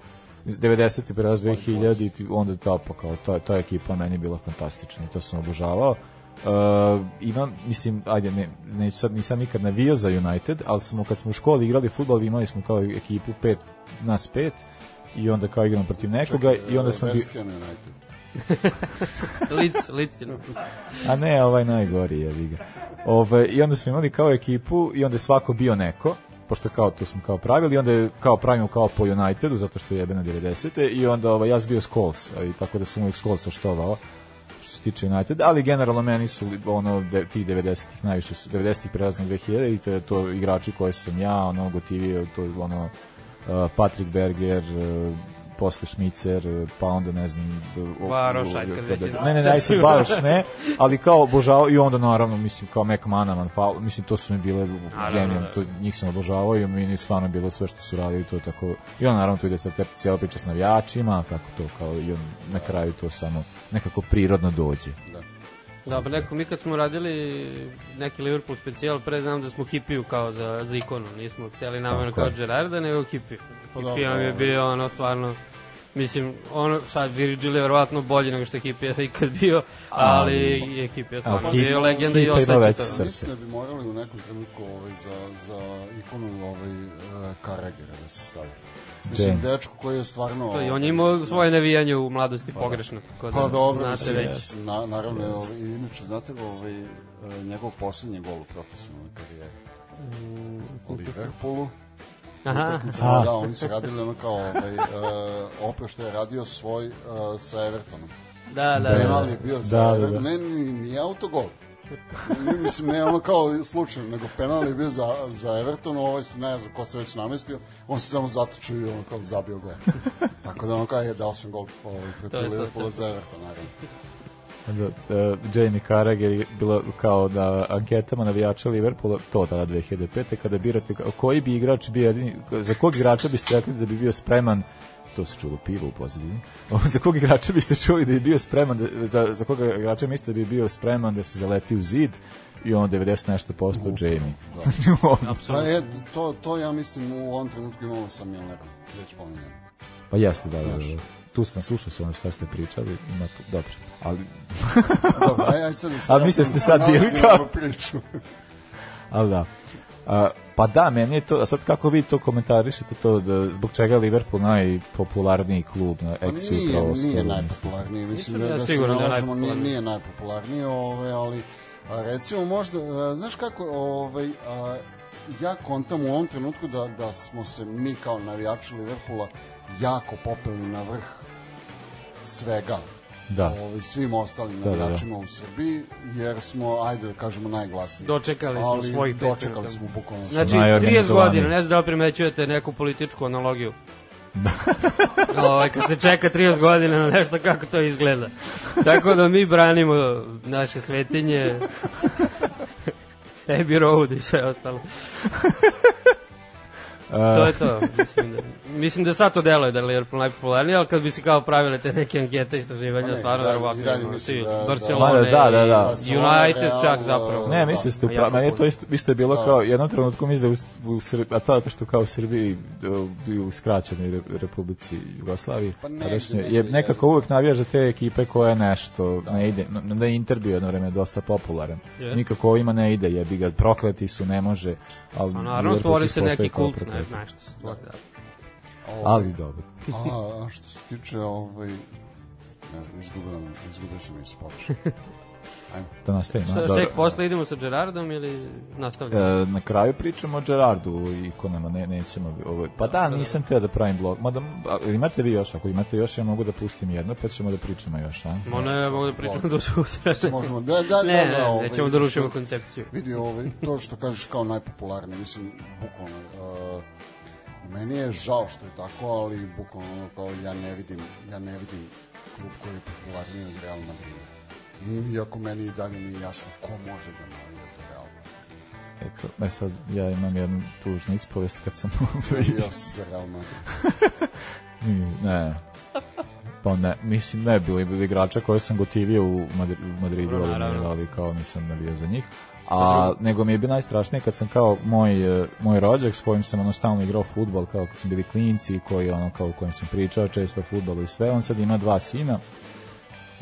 90. preraz 2000 i onda ta, pa kao ta, ta ekipa meni je bila fantastična i to sam obožavao Uh, imam, mislim, ajde, ne, neću sad, nisam nikad navio za United, ali smo, kad smo u školi igrali futbol, imali smo kao ekipu pet, nas pet, i onda kao igramo protiv nekoga, i onda smo... West Ham United. Lic, lic. A ne, ovaj najgori je, vi ga. Ove, I onda smo imali kao ekipu i onda je svako bio neko, pošto kao to smo kao pravili, onda je kao pravimo kao po Unitedu, zato što je jebeno 90. I onda ovaj, ja bio Scholes, i tako da sam uvijek Scholesa štovao što se tiče United, ali generalno meni su ono tih 90-ih najviše su 90-ih prelazno 2000 i to je to igrači koje sam ja ono gotivio to je ono uh, Patrick Berger uh, posle Šmicer, pa onda ne znam Baroš, ajde, kad već je- ne, ne, ne, sad Baroš ne, ali kao obožavao i onda naravno mislim kao McManaman, Fal, mislim to su mi bile genijalne, da. to njih sam obožavao i meni je stvarno bilo sve što su radili to je tako i on naravno tu ide sad te cijela priča s navijačima, kako to kao i on na kraju to samo nekako prirodno dođe. Da, pa neko, mi kad smo radili neki Liverpool specijal, pre znam da smo Hipiju kao za, za ikonu, nismo htjeli namjerno Tako kao je. Gerarda, nego Hipiju. Pa Hipija mi je bio ono stvarno, mislim, ono, sad Virgil je verovatno bolji nego što je ikad bio, ali je Hipija Ali stvarno bio legenda i osjeća to. srce. Mislim da bi morali u nekom trenutku ovaj, za, za ikonu ovaj, uh, Karagera da se stavi. Mislim, Jane. dečko koji je stvarno... To i on ovaj, je imao svoje navijanje u mladosti Pa da. pogrešno, tako da, Pa dobro, znate mislim, već. na, naravno, ovaj, inače, znate ga, ovaj, eh, njegov poslednji gol u profesionalnoj karijeri? U Liverpoolu. Aha. Utakmicama. Da, oni su radili ono kao ovaj, uh, opre što je radio svoj uh, sa Evertonom. Da, da, Penal da. je bio za Da, da, da. ne, ni, ni autogol. Mislim, ne ono kao slučajno, nego penal je bio za, za Everton, ovaj se ne znam ko se već namestio, on se samo zatočio i ono kao zabio gol. Tako da ono kao je dao sam gol ovaj, To je protiv Liverpoola za Everton, naravno. Da, uh, Jamie Carragher je bilo kao da anketama navijača Liverpoola, to tada 2005. kada birate koji bi igrač bio jedini, za kog igrača biste rekli da bi bio spreman to se čulo pivo u pozadini. za kog igrača biste čuli da bi bio spreman da, za, za koga igrača mislite da bi bio spreman da se zaleti u zid i on 90 nešto posto Jamie. Pa je, to, to ja mislim u ovom trenutku imamo sa Milnerom, već pominjeno. pa jeste, da, da, da. Tu sam slušao se ono šta ste pričali, ima tu, dobro, ali... Dobro, aj, aj sad da se ali mislim ste sad vratim bili kao... priču. ali da. A, pa da, meni je to, a sad kako vi to komentarišete to, da, zbog čega je Liverpool najpopularniji klub na Pa ex nije, upravo nije najpopularniji, mislim da, da se da je nalažemo, nije, najpopularniji. nije najpopularniji, ove, ali a, recimo možda, a, znaš kako, ovaj, a, ja kontam u ovom trenutku da, da smo se mi kao navijači Liverpoola jako popeli na vrh svega Da. ovaj, svim ostalim Da, da, da. navijačima u Srbiji, jer smo, ajde da kažemo, najglasniji. Dočekali smo Ali svojih pet Dočekali smo bukvalno Znači, svojih. 30 Najorganizovaniji. godina, ne znam da li primećujete neku političku analogiju. ovaj, kad se čeka 30 godina na nešto kako to izgleda. Tako da mi branimo naše svetinje, Abbey Road i sve ostalo. to je to. Mislim da, mislim da sad to deluje da je Liverpool najpopularniji, ali kad bi se kao pravile te neke ankete istraživanja, Pa ne, stvarno verovatno svi, da- da- Barcelona Da, da, da. United Real, čak zapravo. Ne, mislim da ste upravo, meni to isto, isto je bilo Da. kao, jednom trenutku mislim da u, u Srbiji, a to zato što kao u Srbiji, e, u skraćenoj Re- Republici Jugoslaviji, Pa ne, ne, je ne, nekako uvek navijaš za te ekipe koje nešto ne ide, no, da je Inter bio jedno vreme dosta popularan. Nikako ovima ne ide, jebi ga, prokleti su, ne može, ali A naravno Liverpool stvori se neki kult, ne, proklet. nešto se stvori, da. Ovaj, Ali dobro. A, a što se tiče ovaj ne, izgubio, izgubio sam i spoč. Ajmo. Da nastavimo. Šta, Dobro. ček, posle idemo sa Gerardom ili nastavljamo? E, na kraju pričamo o Gerardu i ikonama, ne, nećemo ovo. Pa da, nisam teo da pravim blog. Mada, imate vi još, ako imate još, ja mogu da pustim jedno, pa ćemo da pričamo još, a? Mo ne, mogu da pričam do sutra. Možemo, da, da, ne, da, da, ne, ovaj, nećemo da rušimo što- koncepciju. Vidi, ovaj, to što kažeš kao najpopularniji, mislim, bukvalno, uh, meni je žao što je tako, ali bukvalno kao ja ne vidim, ja ne vidim klub koji je popularniji od Real Madrida. Mm, Iako meni i dalje nije jasno ko može da navija za Real Madrid. Eto, e sad, ja imam jednu tužnu ispovest kad sam... Navijao sam za Real Madrid. Ne. Pa ne, mislim, ne, bili bili igrača koje sam gotivio u, Madri, u Madridu, ali, ne, naravno. ali kao nisam navio za njih. A nego mi je bio najstrašnije kad sam kao moj eh, moj rođak s kojim sam ono stalno igrao fudbal kao kad smo bili klinci koji ono kao u kojem sam pričao često o fudbalu i sve on sad ima dva sina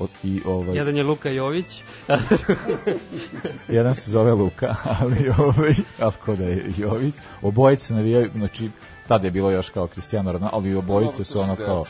od, i ovaj Jedan je Luka Jović. jedan se zove Luka, ali ovaj, ali ko da je Jović, obojice navijaju, znači, tada je bilo još kao Cristiano Ronaldo, ali obojice Dobro, su ono kao,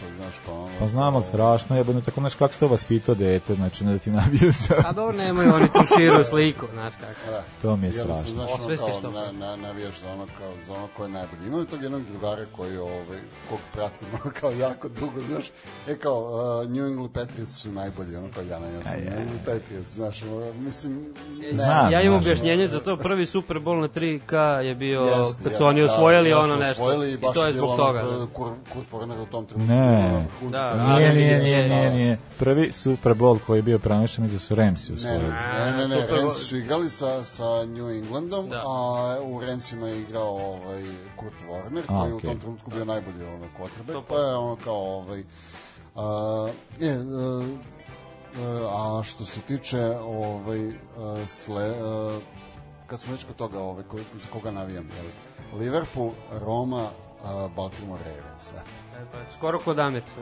pa, pa znamo, strašno je, budno tako, znaš, kako se to vaspitao dete, znači, ne da ti navije sa, A dobro, nemaju oni tu širu sliku, znaš kako. Da. to mi je strašno. Znaš, ono kao, na, na, navijaš za ono, kao, za ono ko je najbolji. Imaju tog jednog drugara koji, ovaj, kog pratim, ono, kao jako dugo, znaš, e kao, uh, New England Patriots su najbolji, ono kao ja na ja sam New England Patriots, znaš, ono, mislim, ne, Znam, Ja imam objašnjenje za to, prvi Super Bowl na 3K je bio kad su oni da, osvojili da su ono nešto. osvojili I baš to je zbog ono, toga. da. Kurt, Kurt Warner u tom trenutku. Ne. Da, karijere. Nije, nije, je- nije, Da. nije, nije. Prvi Super Bowl koji je bio prenešen iza su Ramsi Ne, usvojili. ne, ne, ne, Super Bowl. Rams su igrali sa, sa New Englandom, Da. a u Ramsima je igrao ovaj, Kurt Warner, A, koji je u tom trenutku bio najbolji ono, quarterback, To pa je ono kao ovaj, a, je, a, a što se tiče ovaj, a, sle, a, kad smo već kod toga, ovaj, ko, za koga navijam, jel? Liverpool, Roma, Baltimore Ravens, eto. E, pa, skoro kod Amirca.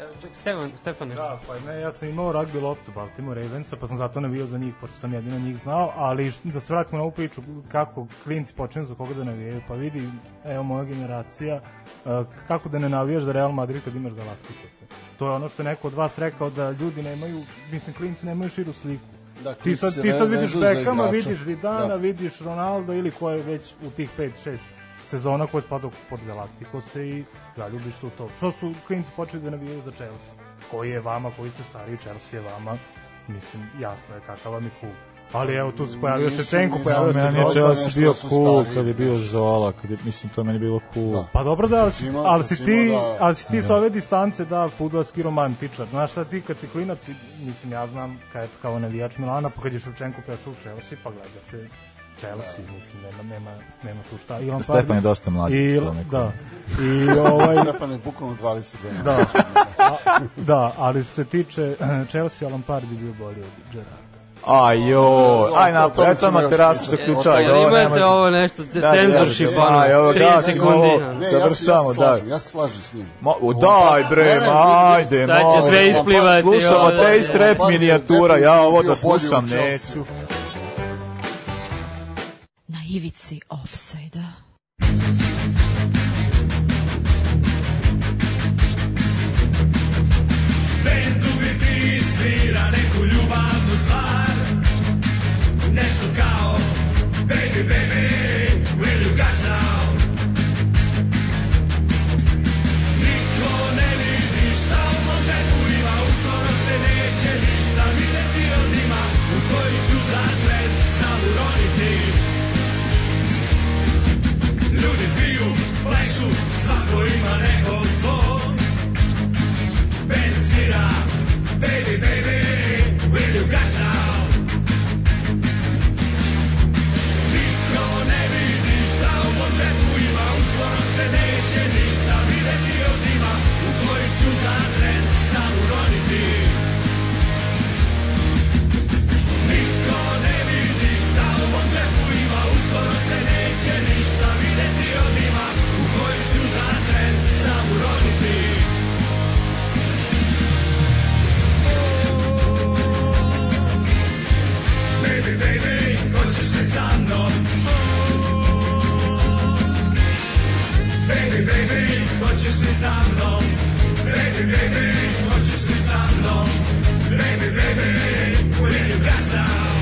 Evo, ček, Stefan, Stefan nešto. Da, pa ne, ja sam imao rugby loptu Baltimore Ravensa, pa sam zato navijao za njih, pošto sam jedino njih znao, ali da se vratimo na ovu priču, kako klinci počinju za koga da navijaju, pa vidi, evo moja generacija, uh, kako da ne navijaš za Real Madrid kad imaš Galacticose. To je ono što je neko od vas rekao da ljudi nemaju, mislim, klinci nemaju širu sliku. Da, Ti sad, se ti sad vidiš igrača. vidiš Zidana, Da. vidiš Ronaldo ili ko je već u tih 5-6 sezona koje spada pod Galacticose i zaljubiš se u to. Što su klinci počeli da navijaju za Chelsea? Koji je vama, koji ste stariji, Chelsea je vama, mislim, jasno je kakav vam je klub. Ali evo, tu se pojavio Ševčenko, nisu pojavio se Meni je nešto bio cool kad je bio. Zola, kad je, mislim, to je meni bilo cool. Da. Pa dobro da, ali, si- Recimo- ali si ti, da- ali si ti s ove distance da fudbalski romantičar. Znaš šta ti kad si klinac, mislim ja znam kad, kao navijač Milana, pa kad je Ševčenko prešao u Chelsea, pa gleda se Chelsea, mislim, nema, nema, nema tu šta. I Lampard- Stefan je dosta mlađi I, da, i ovaj, Stefan je bukvalno 20 godina. da, a, da, ali što se tiče Chelsea, Lampard je bio bolji od Aj na, eto na terasu se ključa. Jel imate ovo nešto, cenzorship, ono, 30 sekundi. Završamo, da. slažem, ja se slažem s njim. O, daj bre, ne, ma, ajde, Sad će sve isplivati, Slušamo ovo, te da. rap minijatura, ja ovo da slušam neću. Na ivici offside-a. Bend u biti svira neku ljubavnu Baby, baby, will you got some? se neće ništa videti od ima U koji ću za tren sam uroniti Niko ne vidi šta u mom džepu ima Uskoro se neće ništa videti od ima U koji ću za tren sam uroniti oh, Baby, baby, hoćeš li sa mnom? Baby, baby, hoćeš li sa mnom? Baby, baby, hoćeš li sa mnom? Baby, baby, will you dash now?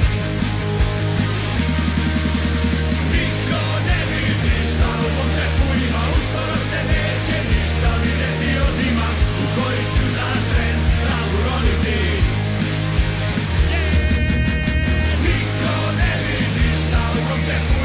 Niko ne vidi šta u mom džepu ima Uskoro se neće ništa vidjeti od ima U koji ću za tren sam uroniti Niko ne vidi šta u mom džepu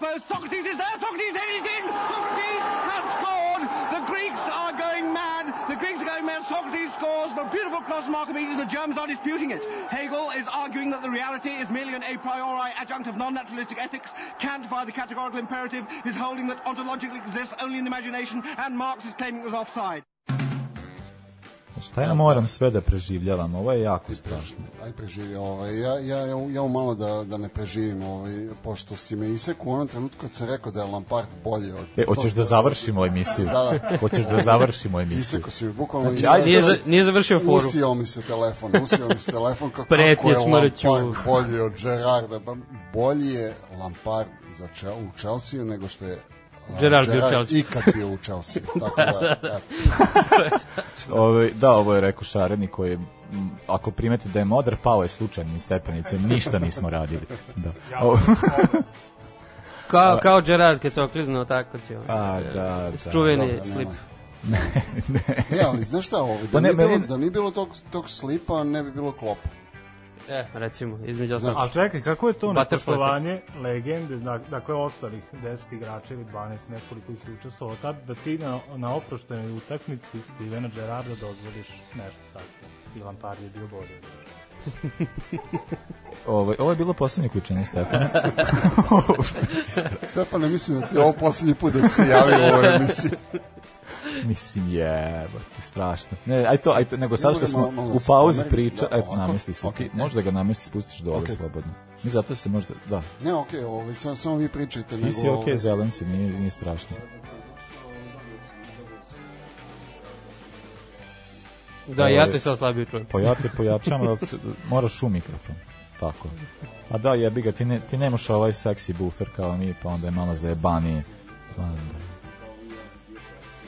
post. Socrates is there. Socrates headed in. Socrates has scored. The Greeks are going mad. The Greeks are going mad. Socrates scores. The beautiful cross from Archimedes. The Germans are disputing it. Hegel is arguing that the reality is merely an a priori adjunct of non-naturalistic ethics. Kant, by the categorical imperative, is holding that ontologically exists only in the imagination, and Marx is claiming it was offside. Šta ja moram sve da preživljavam? Ovo je jako strašno. Aj preživi, ovaj, ja, ja, ja, ja malo da, da ne preživim, ovaj, pošto si me iseku u onom trenutku kad sam rekao da je Lampard bolji od... E, hoćeš da završimo emisiju? Da, da. Hoćeš da završimo emisiju? Iseko si, bukvalno znači, ajde, nije, za, nije završio foru. Usio mi se telefon, usio mi se telefon kako, kako je smrću. Lampard bolji od Gerarda. Pa bolji je Lampard za, u Chelsea nego što je Gerard bio u Chelsea. Ikad bio u Chelsea. Tako da, da. Ove, da, ovo je rekao Šareni koji ako primete da je modar, pao je slučajnim stepenicem, ništa nismo radili. Da. kao, kao Gerard kad se okliznuo tako ti A, da, da. Čuveni da, slip. Ne, ne. E, ali znaš šta, ovo, da, pa ne, nije bilo, da nije bilo tog, tog slipa, ne bi bilo klopa. E, recimo, između ostalih. Ali čekaj, kako je to nepoštovanje legende, dakle, ostalih 10 igrača ili 12, nekoliko ih je učestvovao tad, da ti na, na oproštenoj utakmici Stevena Gerarda dozvoliš nešto tako. I Lampard je bio bolje. ovo, ovo je bilo poslednje kućenje Stefana. Stefane, mislim da ti je ovo poslednji put da se javi u ovoj emisiji. Mislim je, strašno. Ne, aj to, aj to, nego sad što smo u pauzi priča, da, eto, namesti se. Okay. Možda ga namesti spustiš dole okay. slobodno. Mi zato se možda, da. Ne, okej, okay, ovaj, samo, samo vi pričajte. Ti nego, si okej, okay, zelen si, nije, nije strašno. Da, ja te sad slabije čujem. Pa ja te pojačam, ali moraš u mikrofon. Tako. A da, jebi ga, ti, ne, ti nemaš ovaj seksi bufer kao mi, pa onda je malo zajebanije. Pa onda.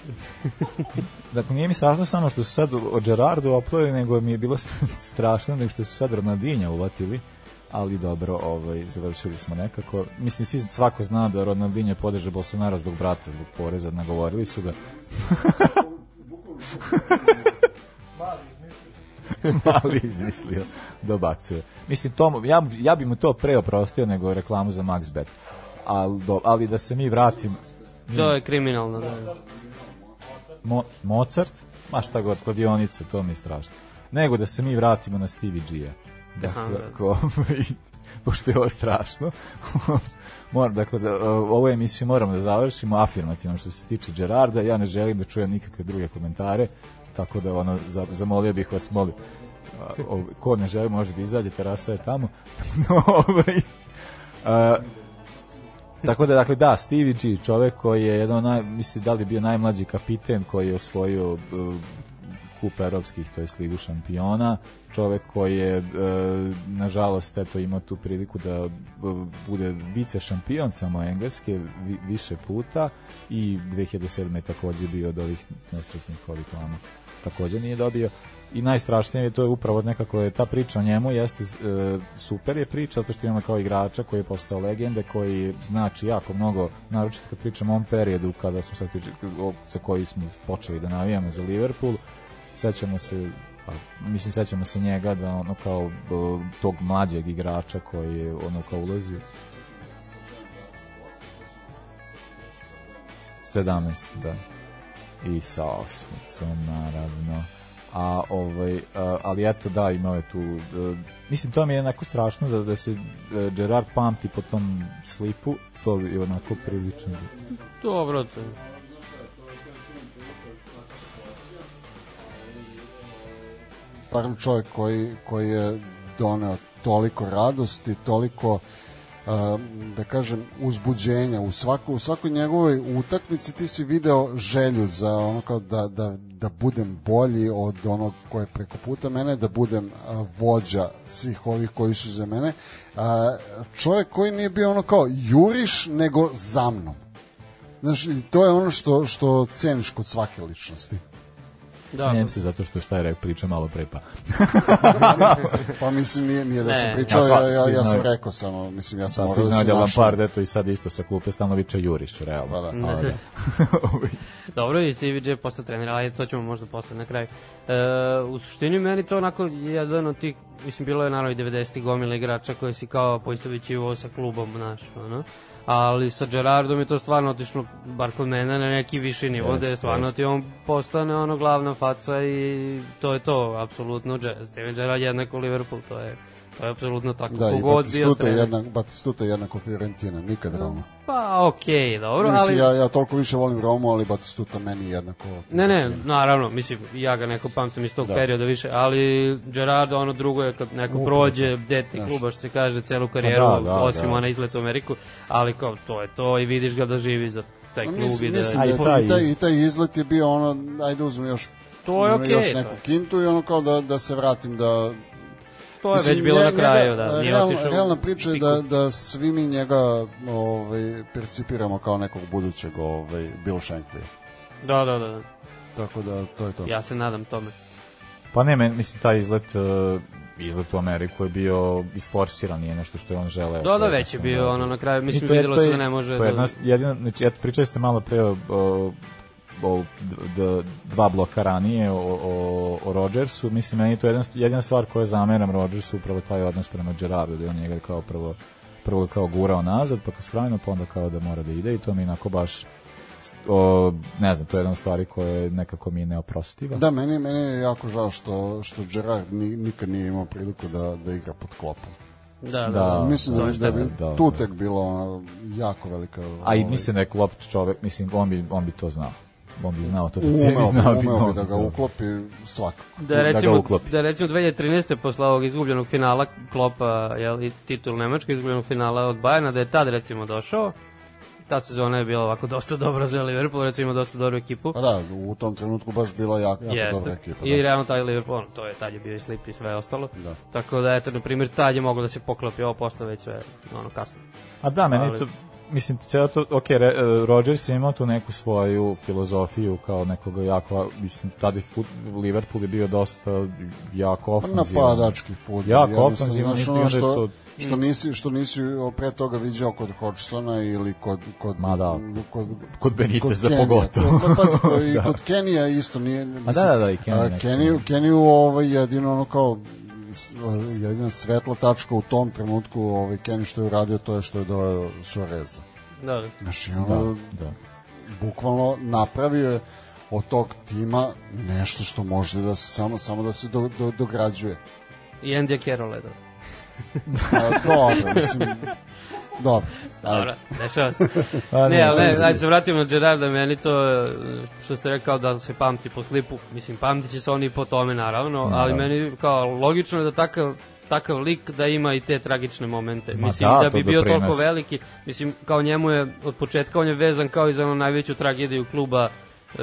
dakle, nije mi strašno samo što su sad od Gerardu oplojili, nego mi je bilo strašno nego što su sad Ronaldinja uvatili ali dobro, ovaj, završili smo nekako. Mislim, svi, svako zna da Ronaldinho podrže Bolsonaro zbog brata, zbog poreza, nagovorili su ga. Mali izmislio, dobacuje. Mislim, to, ja, ja bi mu to pre oprostio nego reklamu za MaxBet. Ali, do, ali da se mi vratim... To je kriminalno, da. Mo, Mozart, ma šta god, kladionice, to mi je strašno. Nego da se mi vratimo na Stevie G-a. Dakle, ko, pošto je ovo strašno. Moram, dakle, da, ovu emisiju moramo da završimo afirmativno što se tiče Gerarda. Ja ne želim da čujem nikakve druge komentare, tako da ono, zamolio bih vas, molim, ko ne želi može da izađe, terasa je tamo. ovaj, a, Tako da, dakle, da, Stevie G, čovek koji je jedan naj, misli, da li bio najmlađi kapiten koji je osvojio uh, kup evropskih, to je ligu šampiona, čovek koji je, uh, nažalost, eto, imao tu priliku da uh, bude vice šampion samo engleske vi, više puta i 2007. je takođe bio od ovih nesrećnih ovih vama. Takođe nije dobio i najstrašnije je to je upravo nekako je ta priča o njemu jeste e, super je priča zato što imamo kao igrača koji je postao legende koji znači jako mnogo naročito kad pričamo o ovom periodu kada smo sad pričali, sa koji smo počeli da navijamo za Liverpool sećamo se pa, mislim sećamo se njega da ono kao tog mlađeg igrača koji je ono kao ulazio. 17 da. I sa osmicom naravno a ovaj a, ali eto da imao je tu uh, mislim to mi je onako strašno da da se uh, Gerard pamti po tom slipu to je onako prilično. Dobro to Prvi čovjek koji, koji je doneo toliko radosti, toliko da kažem uzbuđenja. U svakoj u svakoj njegovoj utakmici ti si video želju za ono kao da, da, da budem bolji od onog ko je preko puta mene da budem vođa svih ovih koji su za mene. Čovjek koji nije bio ono kao juriš nego za mnom. Znaš, to je ono što, što ceniš kod svake ličnosti. Da, Njem se zato što šta je rekao priča malo pre pa. pa mislim nije, nije da sam pričao, ja, ja, ja, sam rekao samo, mislim ja sam pa, morao da se da Lampard, eto i sad isto sa klupe Stanovića juriš, realno. Pa da. da. da. Dobro, i Stevie J postao trener, ali to ćemo možda posle na kraju. E, u suštini meni to onako jedan od tih, mislim bilo je naravno i 90. gomila igrača koji si kao poistovićivo sa klubom, znaš, ono ali sa Gerardom je to stvarno otišlo, bar kod mene, na neki viši nivo, da je stvarno ti on postane ono glavna faca i to je to, apsolutno, Steven Gerrard jednako Liverpool, to je To je apsolutno tako. Da, i Batistuta, jedna, Batistuta jednako Fiorentina, nikad Roma. Pa, okej, okay, dobro, mislim, ali... Ja, ja toliko više volim Romu, ali Batistuta meni jednako... Ne, ne, naravno, mislim, ja ga neko pamtim iz tog da. perioda više, ali Gerardo, ono drugo je kad neko Upravo. prođe, deti Znaš. kluba, što se kaže, celu pa karijeru, da, da, osim da. ona izlet u Ameriku, ali kao, to je to i vidiš ga da živi za taj klub mislim, i da... Mislim, da, taj, i, taj, i taj izlet je bio ono, ajde uzmem još to je okej. Okay, još neku kintu i ono kao da, da se vratim da to je Mislim, već bilo na kraju, da. Nije real, realna priča je da, da svi mi njega ovaj, percipiramo kao nekog budućeg ovaj, Bill Shankly. Da, da, da. Tako da, to je to. Ja se nadam tome. Pa ne, mislim, taj izlet uh, izlet u Ameriku je bio isforsiran, nije nešto što je on želeo. Da, da, već je bio, ono, na kraju, mislim, videlo se da ne može... To je jedna, jedina, znači, eto, pričali ste malo pre o, o o, d, dva bloka ranije o, o, o Rodgersu, mislim, meni to jedna, jedina stvar koja zameram Rodgersu upravo taj odnos prema Gerardu, da je on njega kao prvo prvo kao gurao nazad, pa kao skrajno, pa onda kao da mora da ide i to mi inako baš o, ne znam, to je jedna stvari koja je nekako mi neoprostiva. Da, meni, meni je jako žao što, što Gerard ni, nikad nije imao priliku da, da igra pod klopom. Da, da, da, mislim da, da bi da, tu tek bilo jako velika... A i ovaj- mislim da je klop čovek, mislim, on bi, on bi to znao on bi znao to da cevi znao bi, umeo bi da ga uklopi svakako. Da, recimo, da, uklopi. da recimo 2013. posle ovog izgubljenog finala Klopa, jel, i titul Nemačka izgubljenog finala od Bajana, da je tad recimo došao, ta sezona je bila ovako dosta dobra za Liverpool, recimo dosta dobru ekipu. Pa da, u tom trenutku baš bila jako, jako Jeste. dobra ekipa. Da. I realno taj Liverpool, to je tad je bio i slip i sve ostalo. Da. Tako da, eto, na primjer, tad je moglo da se poklopi, ovo posle već sve, ono, kasno. A da, meni Ali... to mislim, ceo to, ok, Re, uh, Rodgers je imao tu neku svoju filozofiju kao nekoga jako, mislim, tada fut, Liverpool je bio dosta jako ofanzivan. Napadački fut. Jako ofanzivan. Znaš, ono što, to, što nisi što nisi pre toga viđao kod Hodgsona ili kod kod Ma da. kod kod Beniteza pogotovo. Pa pa i da. kod Kenija isto nije mislim. A da da da i Kenija. Keniju Keniju ovaj jedino ono kao jedina svetla tačka u tom trenutku ovaj Kenny što je uradio to je što je doveo Suareza. Da, da. Znači, ono, da, da. bukvalno napravio je od tog tima nešto što može da se samo samo da se do, do, dograđuje. I Andy Carroll je da. da, dobro, mislim, dobro. Dobro, dešava se. ne, ali ne, ajde se vratimo na Gerarda, meni to, što ste rekao da se pamti po slipu, mislim, pamti će se oni po tome, naravno, ali meni kao logično je da takav takav lik da ima i te tragične momente. Ma mislim da, da bi bio doprinos. toliko veliki, mislim kao njemu je od početka on je vezan kao i za najveću tragediju kluba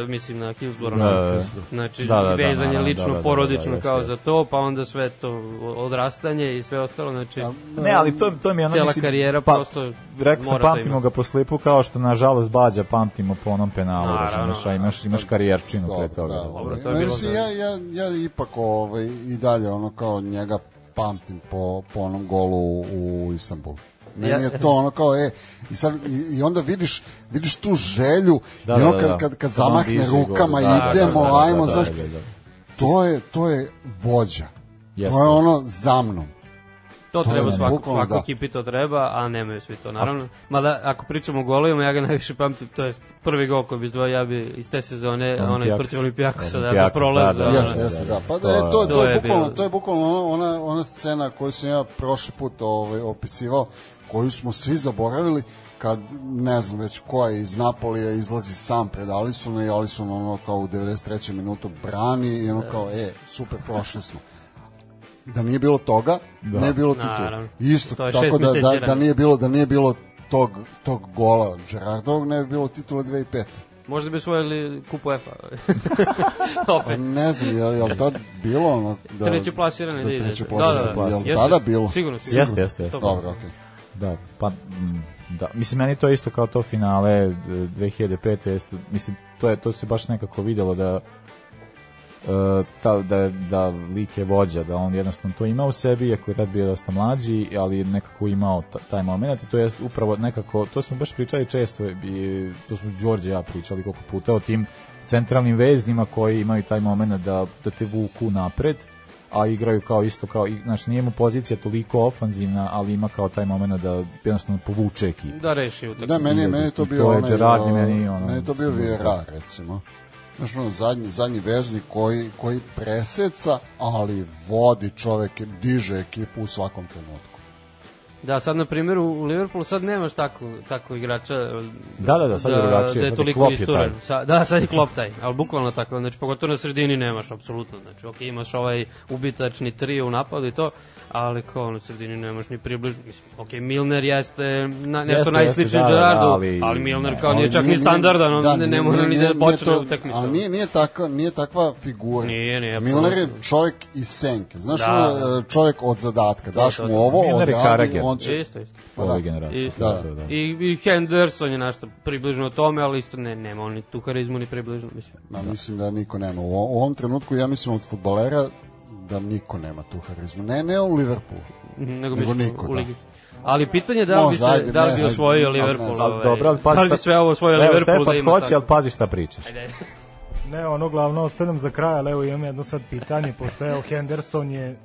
mislim na Hillsborough. Da, da, da. Znači, da, da, vezan je lično, da, da, porodično da, da, kao jest, za to, pa onda sve to odrastanje i sve ostalo, znači... Ne, ali to, to mi je ono, Cijela mislim, karijera pa, prosto Rekao sam, pamtimo ga po slipu kao što, nažalost, Bađa pamtimo po onom penalu, Naravno, imaš, imaš, imaš karijerčinu pre toga. Da, dobro, to je bilo mislim, ja, ja, ja ipak ovaj, i dalje ono kao njega pamtim po, po onom golu u Istanbulu. Meni je to ono kao, e, i, sad, i, i onda vidiš, vidiš tu želju, da, i ono kad, da, da. kad, kad zamahne rukama, da, idemo, da, da, ajmo, da, da, da, da, to je, to je vođa. Jeste, to je ono za mnom. To, to treba svako, svako da. ekipi to treba, a nemaju svi to, naravno. Mada, ako pričamo o golovima, ja ga najviše pamtim, to je prvi gol koji bi izdvojio, ja bi iz te sezone, onaj protiv Olimpijakosa, da, za prolaz. Da, da, jeste, jeste, da. Pa da, je, to, to, to, je, bukvalno, to je bukvalno ona, ona scena koju sam ja prošli put ovaj, opisivao, koju smo svi zaboravili, kad ne znam već ko je iz Napolija izlazi sam pred Alisona i Alison ono kao u 93. minutu brani i ono kao e super prošli smo da nije bilo toga, da. ne bilo titula. Isto, tako da, da, da, nije bilo, da nije bilo tog, tog gola Gerardovog, ne bi bilo titula 2005. Možda bi osvojili kupu EFA. Opet. Pa ne znam, je, je li tad bilo ono... Da, treće plasirane da, treće plasirane, da, da, da. Je li tada bilo? Sigurno, sigurno. Jeste, jeste, jeste. Dobro, okej. Okay. Da, pa mm, da, mislim meni to isto kao to finale 2005. Jeste, mislim to je to se baš nekako videlo da uh, ta, da, da lik je vođa, da on jednostavno to ima u sebi, iako je tad bio dosta mlađi, ali nekako imao taj moment i to je upravo nekako, to smo baš pričali često, i, to smo Đorđe ja pričali koliko puta o tim centralnim veznima koji imaju taj moment da, da te vuku napred, a igraju kao isto kao znači nije mu pozicija toliko ofanzivna, ali ima kao taj momenat da jednostavno povuče ekipu. Da reši utakmicu. Da, meni meni to bio to je Gerard, meni ono. Meni to bio Vieira recimo. Znaš, ono, zadnji, zadnji vežnik koji, koji preseca, ali vodi čovek, diže ekipu u svakom trenutku. Da, sad na primjer u Liverpoolu sad nemaš tako, tako igrača da, da, da, sad je drugačije. Da je toliko isturen. Sa, da, sad je klop taj, ali bukvalno tako, znači pogotovo na sredini nemaš apsolutno, znači ok, imaš ovaj ubitačni trio u napadu i to, ali kao na sredini nemaš ni približno, mislim, ok, Milner jeste na, nešto jeste, najsličnije da, Gerardu, da, ali, ali Milner kao nije čak nije, ni standardan, da, ne, ne mora ni da počne utakmicu. Ali nije, nije, takva, nije takva figura. Nije, nije. Milner je čovjek iz senke, znaš, da, čovjek od zadatka, daš mu ovo, odradi, on će... Isto, isto. Ove generacije. Isto, da, da, da. I, I Henderson je nešto približno tome, ali isto ne, nema on ni tu harizmu ni približno, mislim. Da, mislim da niko nema. U, u ovom trenutku ja mislim od futbolera da niko nema tu harizmu. Ne, ne u Liverpoolu. Nego, nego niko, u da. ligi. Ali pitanje da li bi se ajde, da li bi osvojio Liverpool. Al dobro, al pazi. Da li bi sve ovo osvojio Liverpool da ima. Hoće, al pazi šta pričaš. Ajde. Ne, ono glavno ostavljam za kraj, ali evo imam jedno sad pitanje, pošto evo Henderson je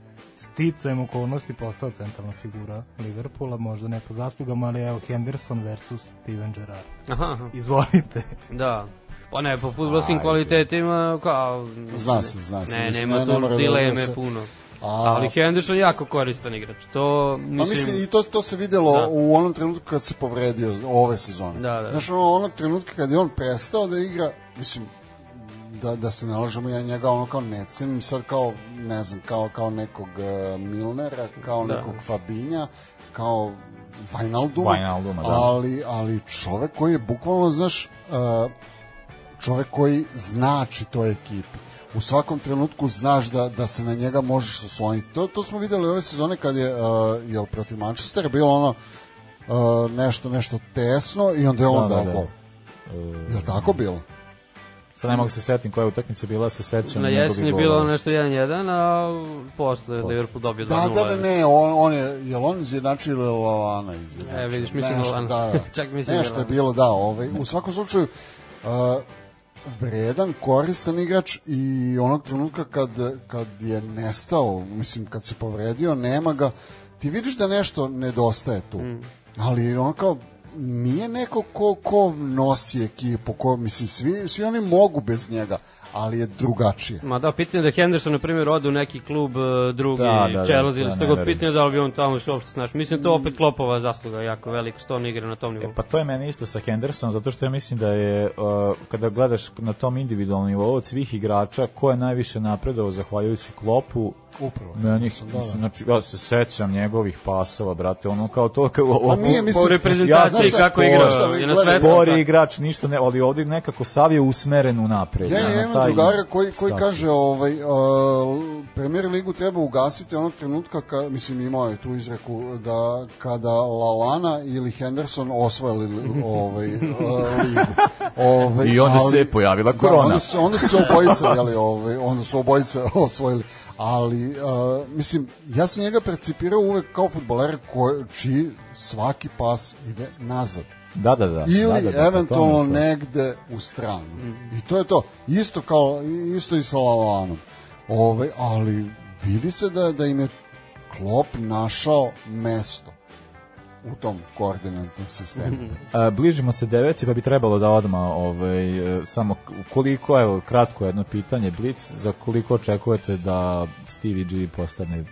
sticajem okolnosti postao centralna figura Liverpoola, možda ne po zaslugama, ali evo Henderson versus Steven Gerrard. Aha, aha. Izvolite. Da. Pa ne, po futbolskim kvalitetima, kao... Zna se, zna se. Ne, nema ne, tu ne dileme se... puno. A... Ali Henderson jako koristan igrač. To mislim, pa mislim i to to se videlo da. u onom trenutku kad se povredio ove sezone. Da, da. Znaš, onog trenutka kad je on prestao da igra, mislim da, da se ne lažemo, ja njega ono kao ne cenim sad kao, ne znam, kao, kao nekog uh, Milnera, kao da. nekog Fabinja, kao Vajnalduma, Vajnalduma da. ali, ali čovek koji je bukvalno, znaš, uh, čovek koji znači toj ekipi. U svakom trenutku znaš da, da se na njega možeš osloniti. To, to smo videli ove sezone kad je, uh, jel, protiv Manchestera bilo ono uh, nešto, nešto tesno i onda je on da, dao da, da. gol. Uh, Jel tako bilo? Sad ne mogu se setim koja utakmica bila sa secijom. Na jesen je bilo nešto 1-1, a posle posle. Liverpool dobio 2-0. Da, da, ne, on, on je, je on izjednačio ili Lalana izjednačio? E, vidiš, mislim nešto, Lalana. Da, da. Čak mislim nešto je bilo, da, ovaj, u svakom slučaju, uh, vredan, koristan igrač i onog trenutka kad, kad je nestao, mislim, kad se povredio, nema ga, ti vidiš da nešto nedostaje tu. Mm. Ali on kao nije neko ko, ko nosi ekipu, ko, mislim, svi, svi oni mogu bez njega, ali je drugačije. Ma da, pitanje da Henderson, na primjer, ode u neki klub uh, drugi, da, da, Chelsea, da, ili ste god pitanje da li bi on tamo se uopšte znaš. Mislim, to opet Klopova zasluga jako velika, što on igra na tom nivou. E, pa to je meni isto sa Hendersonom, zato što ja mislim da je, uh, kada gledaš na tom individualnom nivou od svih igrača, ko je najviše napredovao zahvaljujući Klopu, Upravo. Meni, da, da. znači, ja se sećam njegovih pasova, brate, ono kao to kao pa nije mislim po reprezentaciji ja, kako igra je na svetu. Spori igrač, ništa ne, ali ovdje nekako sav je usmeren u napred. Ja, ja imam drugara koji koji kaže ovaj uh, Premier ligu treba ugasiti onog trenutka ka, mislim imao je tu izreku da kada Lalana ili Henderson osvoje ovaj uh, ligu. Ovaj I onda ali, se pojavila da, korona. Da, onda su onda su obojica, jeli, ovaj onda su obojica osvojili ali uh, mislim ja sam njega percipirao uvek kao fudbaler koji čiji svaki pas ide nazad Da, da, da. Ili da, da, da, eventualno negde u stranu. Mm. I to je to. Isto kao isto i sa Lavanom. Ove, ali vidi se da da im je Klop našao mesto u tom koordinatnom sistemu. A, bližimo se deveci, pa bi trebalo da odma ovaj, samo koliko, evo, kratko jedno pitanje, Blic, za koliko očekujete da Stevie G postane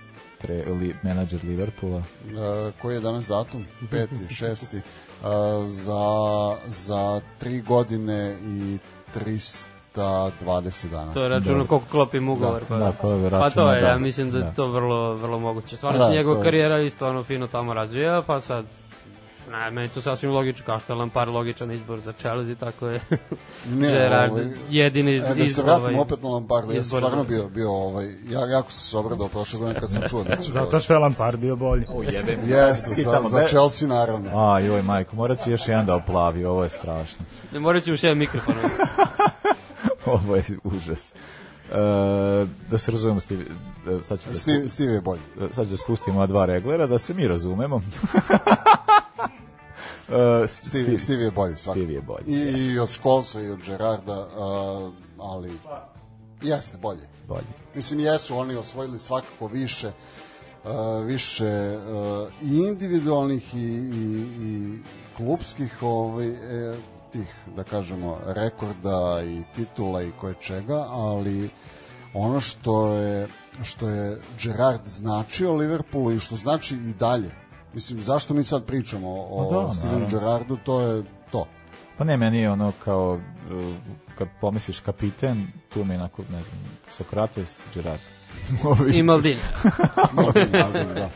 tre, li, menadžer Liverpoola? A, koji je danas datum? Peti, šesti. A, za, za tri godine i 300 20 dana. To je računo koliko klopi ugovor. Da, pa, da, pa, pa to je, da. ja mislim da, da. to vrlo, vrlo moguće. Stvarno da, se njegova karijera isto ono fino tamo razvija, pa sad Ne, meni to sasvim logično, kao što je Lampard logičan izbor za Chelsea, tako je ne, Gerard ovaj, jedini iz, e, da se vratim ovaj, opet na Lamparda, ja sam stvarno bio, bio ovaj, ja, jako sam se obradao prošle godine kad sam čuo da će Zato što je Lampard bio bolji. O, jebe. Jeste, za, za Chelsea naravno. A, joj, majko, morat ću još jedan da oplavi, ovo je strašno. Ne, morat ću još jedan mikrofon. ovo je užas. Uh, da se razumemo Steve, uh, sad ću da, Steve, Steve je bolji. Uh, sad ću da spustimo dva reglera, da se mi razumemo. Uh, Steve, Steve je bolji svakako. Steve je bolji. I, i od Školsa i od Gerarda, uh, ali jeste bolje. Bolje. Mislim, jesu oni osvojili svakako više uh, više uh, i individualnih i, i, i klubskih ovaj, e, tih, da kažemo, rekorda i titula i koje čega, ali ono što je što je Gerard značio Liverpoolu i što znači i dalje. Mislim, zašto mi sad pričamo o Pa da, Stevenu. Gerardu, to je to. Pa ne, meni je ono kao, uh, kad pomisliš kapiten, tu mi je onako, ne znam, Sokrates, Gerard. I Maldini. Maldini, Maldini, da.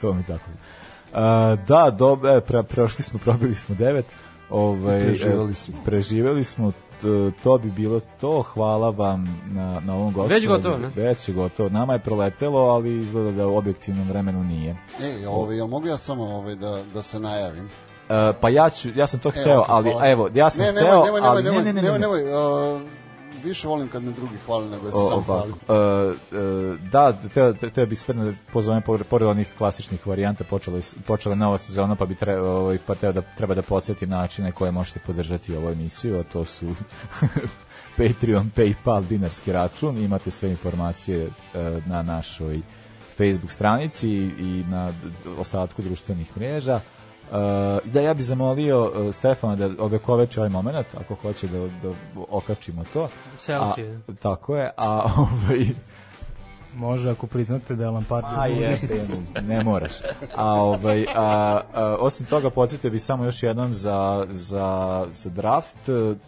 to mi tako. Uh, da, dobro, e, pre, prošli smo, probili smo devet. Ovaj, Preživeli e, smo. Preživeli smo, t- to bi bilo to. Hvala vam na, na ovom gostu. Već gotovo, ne? Već je gotovo. Nama je proletelo, ali izgleda da u objektivnom vremenu nije. E, ovaj, jel mogu ja samo ovaj, da, da se najavim? Uh, pa ja ću, ja sam to hteo, ok, ali hvala. evo, ja sam ne, hteo, nemoj, nemoj, ali nemoj, ne, ne, ne, nemoj, ne, ne. nemoj, uh, više volim kad me drugi hvale nego da se sam hvali. uh, uh, da, teo, te- teo bi sve da pozovem pored, onih klasičnih varijanta počela, počela je nova sezona pa bi tre, ovaj, pa teo da treba da podsjetim načine koje možete podržati ovu emisiju, a to su Patreon, Paypal, dinarski račun, imate sve informacije uh, na našoj Facebook stranici i na ostatku društvenih mreža. Uh, da ja bih zamolio uh, Stefana da ovekoveče ovaj moment, ako hoće da, da okačimo to. Selfie. A, tako je, a ovaj... Može ako priznate da je Lampard A je, ne moraš. A, ovaj, a, a, osim toga, podsjetio bi samo još jednom za, za, za draft,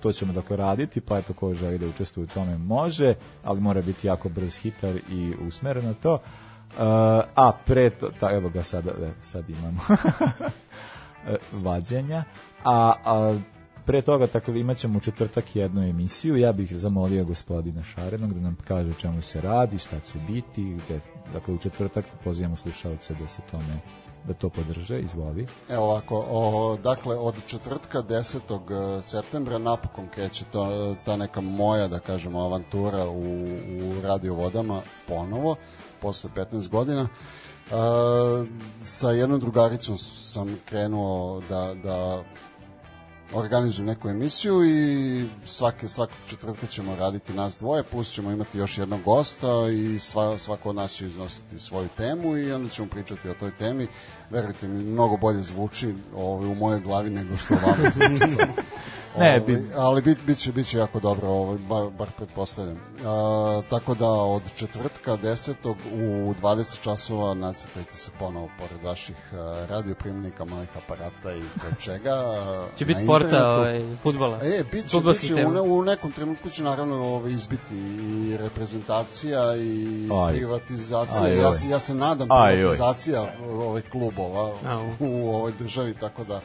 to ćemo dakle raditi, pa eto ko želi da učestvuje u tome može, ali mora biti jako brz hitar i usmeren na to. Uh, a pre to, ta, evo ga sada, e, sad imamo e, vađenja, a, a pre toga tako imat ćemo u četvrtak jednu emisiju, ja bih zamolio gospodina Šarenog da nam kaže čemu se radi, šta će biti, gde, dakle u četvrtak pozivamo slušalce da se tome da to podrže, izvoli. Evo ovako, o, dakle, od četvrtka 10. septembra napokon kreće to, ta neka moja, da kažemo, avantura u, u Radio Vodama ponovo, posle 15 godina. Sa jednom drugaricom sam krenuo da, da organizujem neku emisiju i svake, svakog četvrtka ćemo raditi nas dvoje, plus ćemo imati još jednog gosta i sva, svako od nas će iznositi svoju temu i onda ćemo pričati o toj temi. Verujte mi, mnogo bolje zvuči ovaj, u mojoj glavi nego što vama zvuči. Ne, Ovaj, bi- ali bit, bit, će, bit će jako dobro, ovaj, bar, bar pretpostavljam. A, tako da od četvrtka 10. u 20 časova nacrtajte se ponovo pored vaših radioprimnika, malih aparata i čega. Će biti porta ovaj, futbala. E, bit će, bit će u, u nekom trenutku će naravno ovaj, izbiti i reprezentacija i Aj. privatizacija. Aj, ja, oj. se, ja se nadam Aj, privatizacija ovaj, klubova Au. u ovoj državi, tako da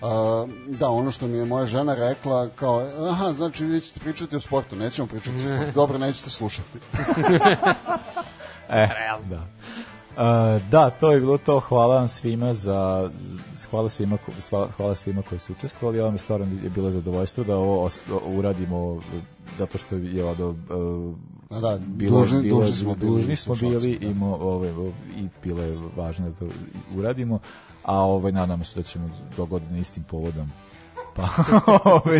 Uh, da, ono što mi je moja žena rekla, kao, aha, znači vi ćete pričati o sportu, nećemo pričati o sportu, dobro, nećete slušati. E, da. Uh, da, to je bilo to. Hvala vam svima za hvala svima hvala svima koji su učestvovali. Ovo mi stvarno je bilo zadovoljstvo da ovo uradimo zato što je ovo uh, Da, dužni- dužni smo bili dužni smo bili da. i, mo, ovaj, i bilo je važno da to uradimo a ovaj nadamo se da ćemo dogoditi istim povodom pa ovaj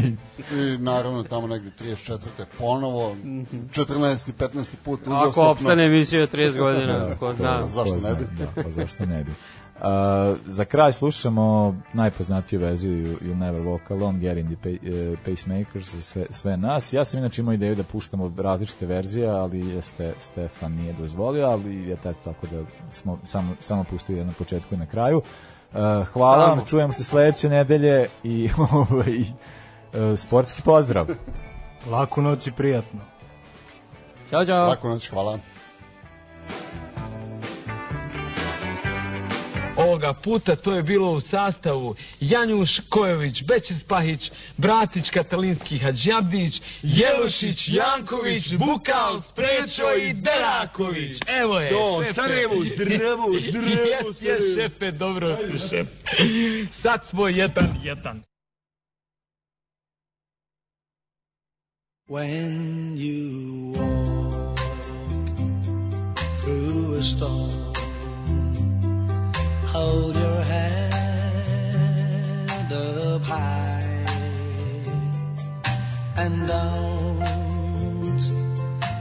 I naravno tamo negde 34. ponovo, 14. 15. put Ako uzastopno. opstane emisija 30 godina, Da, ko zna. Zašto ko ne zna, bi? Da, pa zašto ne bi. Uh, za kraj slušamo najpoznatiju verziju You- You'll Never Walk Alone, Get in the Pay, uh, Pacemakers za sve, sve nas. Ja sam inače imao ideju da puštamo različite verzije, ali je Ste, Stefan nije dozvolio, ali je tako, tako da smo samo, samo pustili na početku i na kraju. Uh, hvala Samo. vam, čujemo se sledeće nedelje i ovaj, uh, sportski pozdrav. Laku noć i prijatno. Ćao, čao. Lako noć, hvala. Ovoga puta to je bilo u sastavu Janjuš Kojović, Bećis Pahić, Bratić Katalinski Hadžjabdić, Jelošić, Janković, Bukal, Sprečo i Deraković. Evo je, Do, šefe. Sarajevo, zdrevo, zdrevo. Jes, jes, šefe, dobro. Šef. Sad smo jedan, jedan. When you walk through a storm Hold your head up high and don't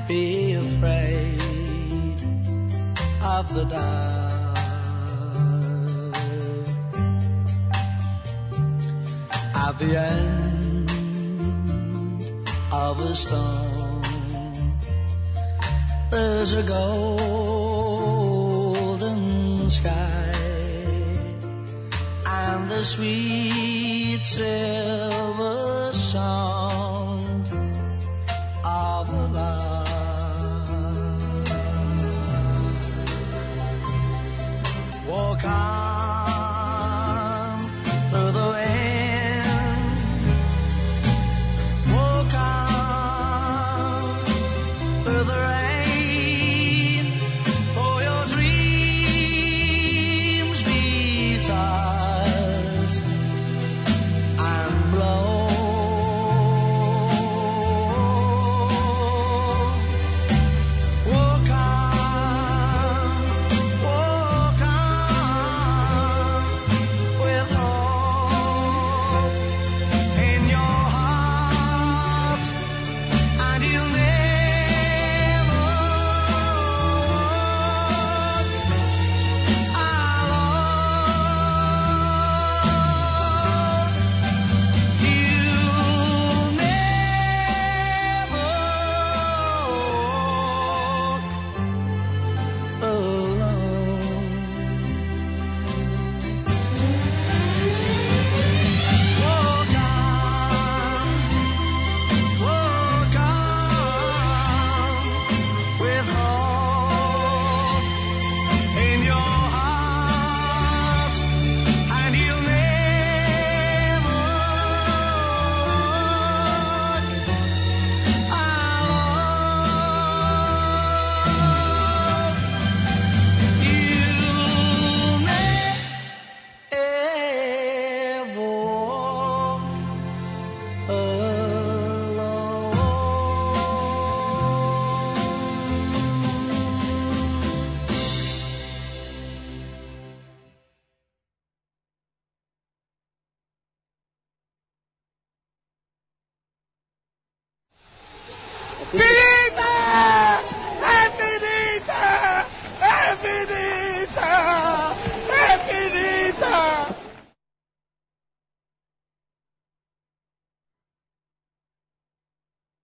be afraid of the dark. At the end of a storm, there's a golden sky the sweet silver song.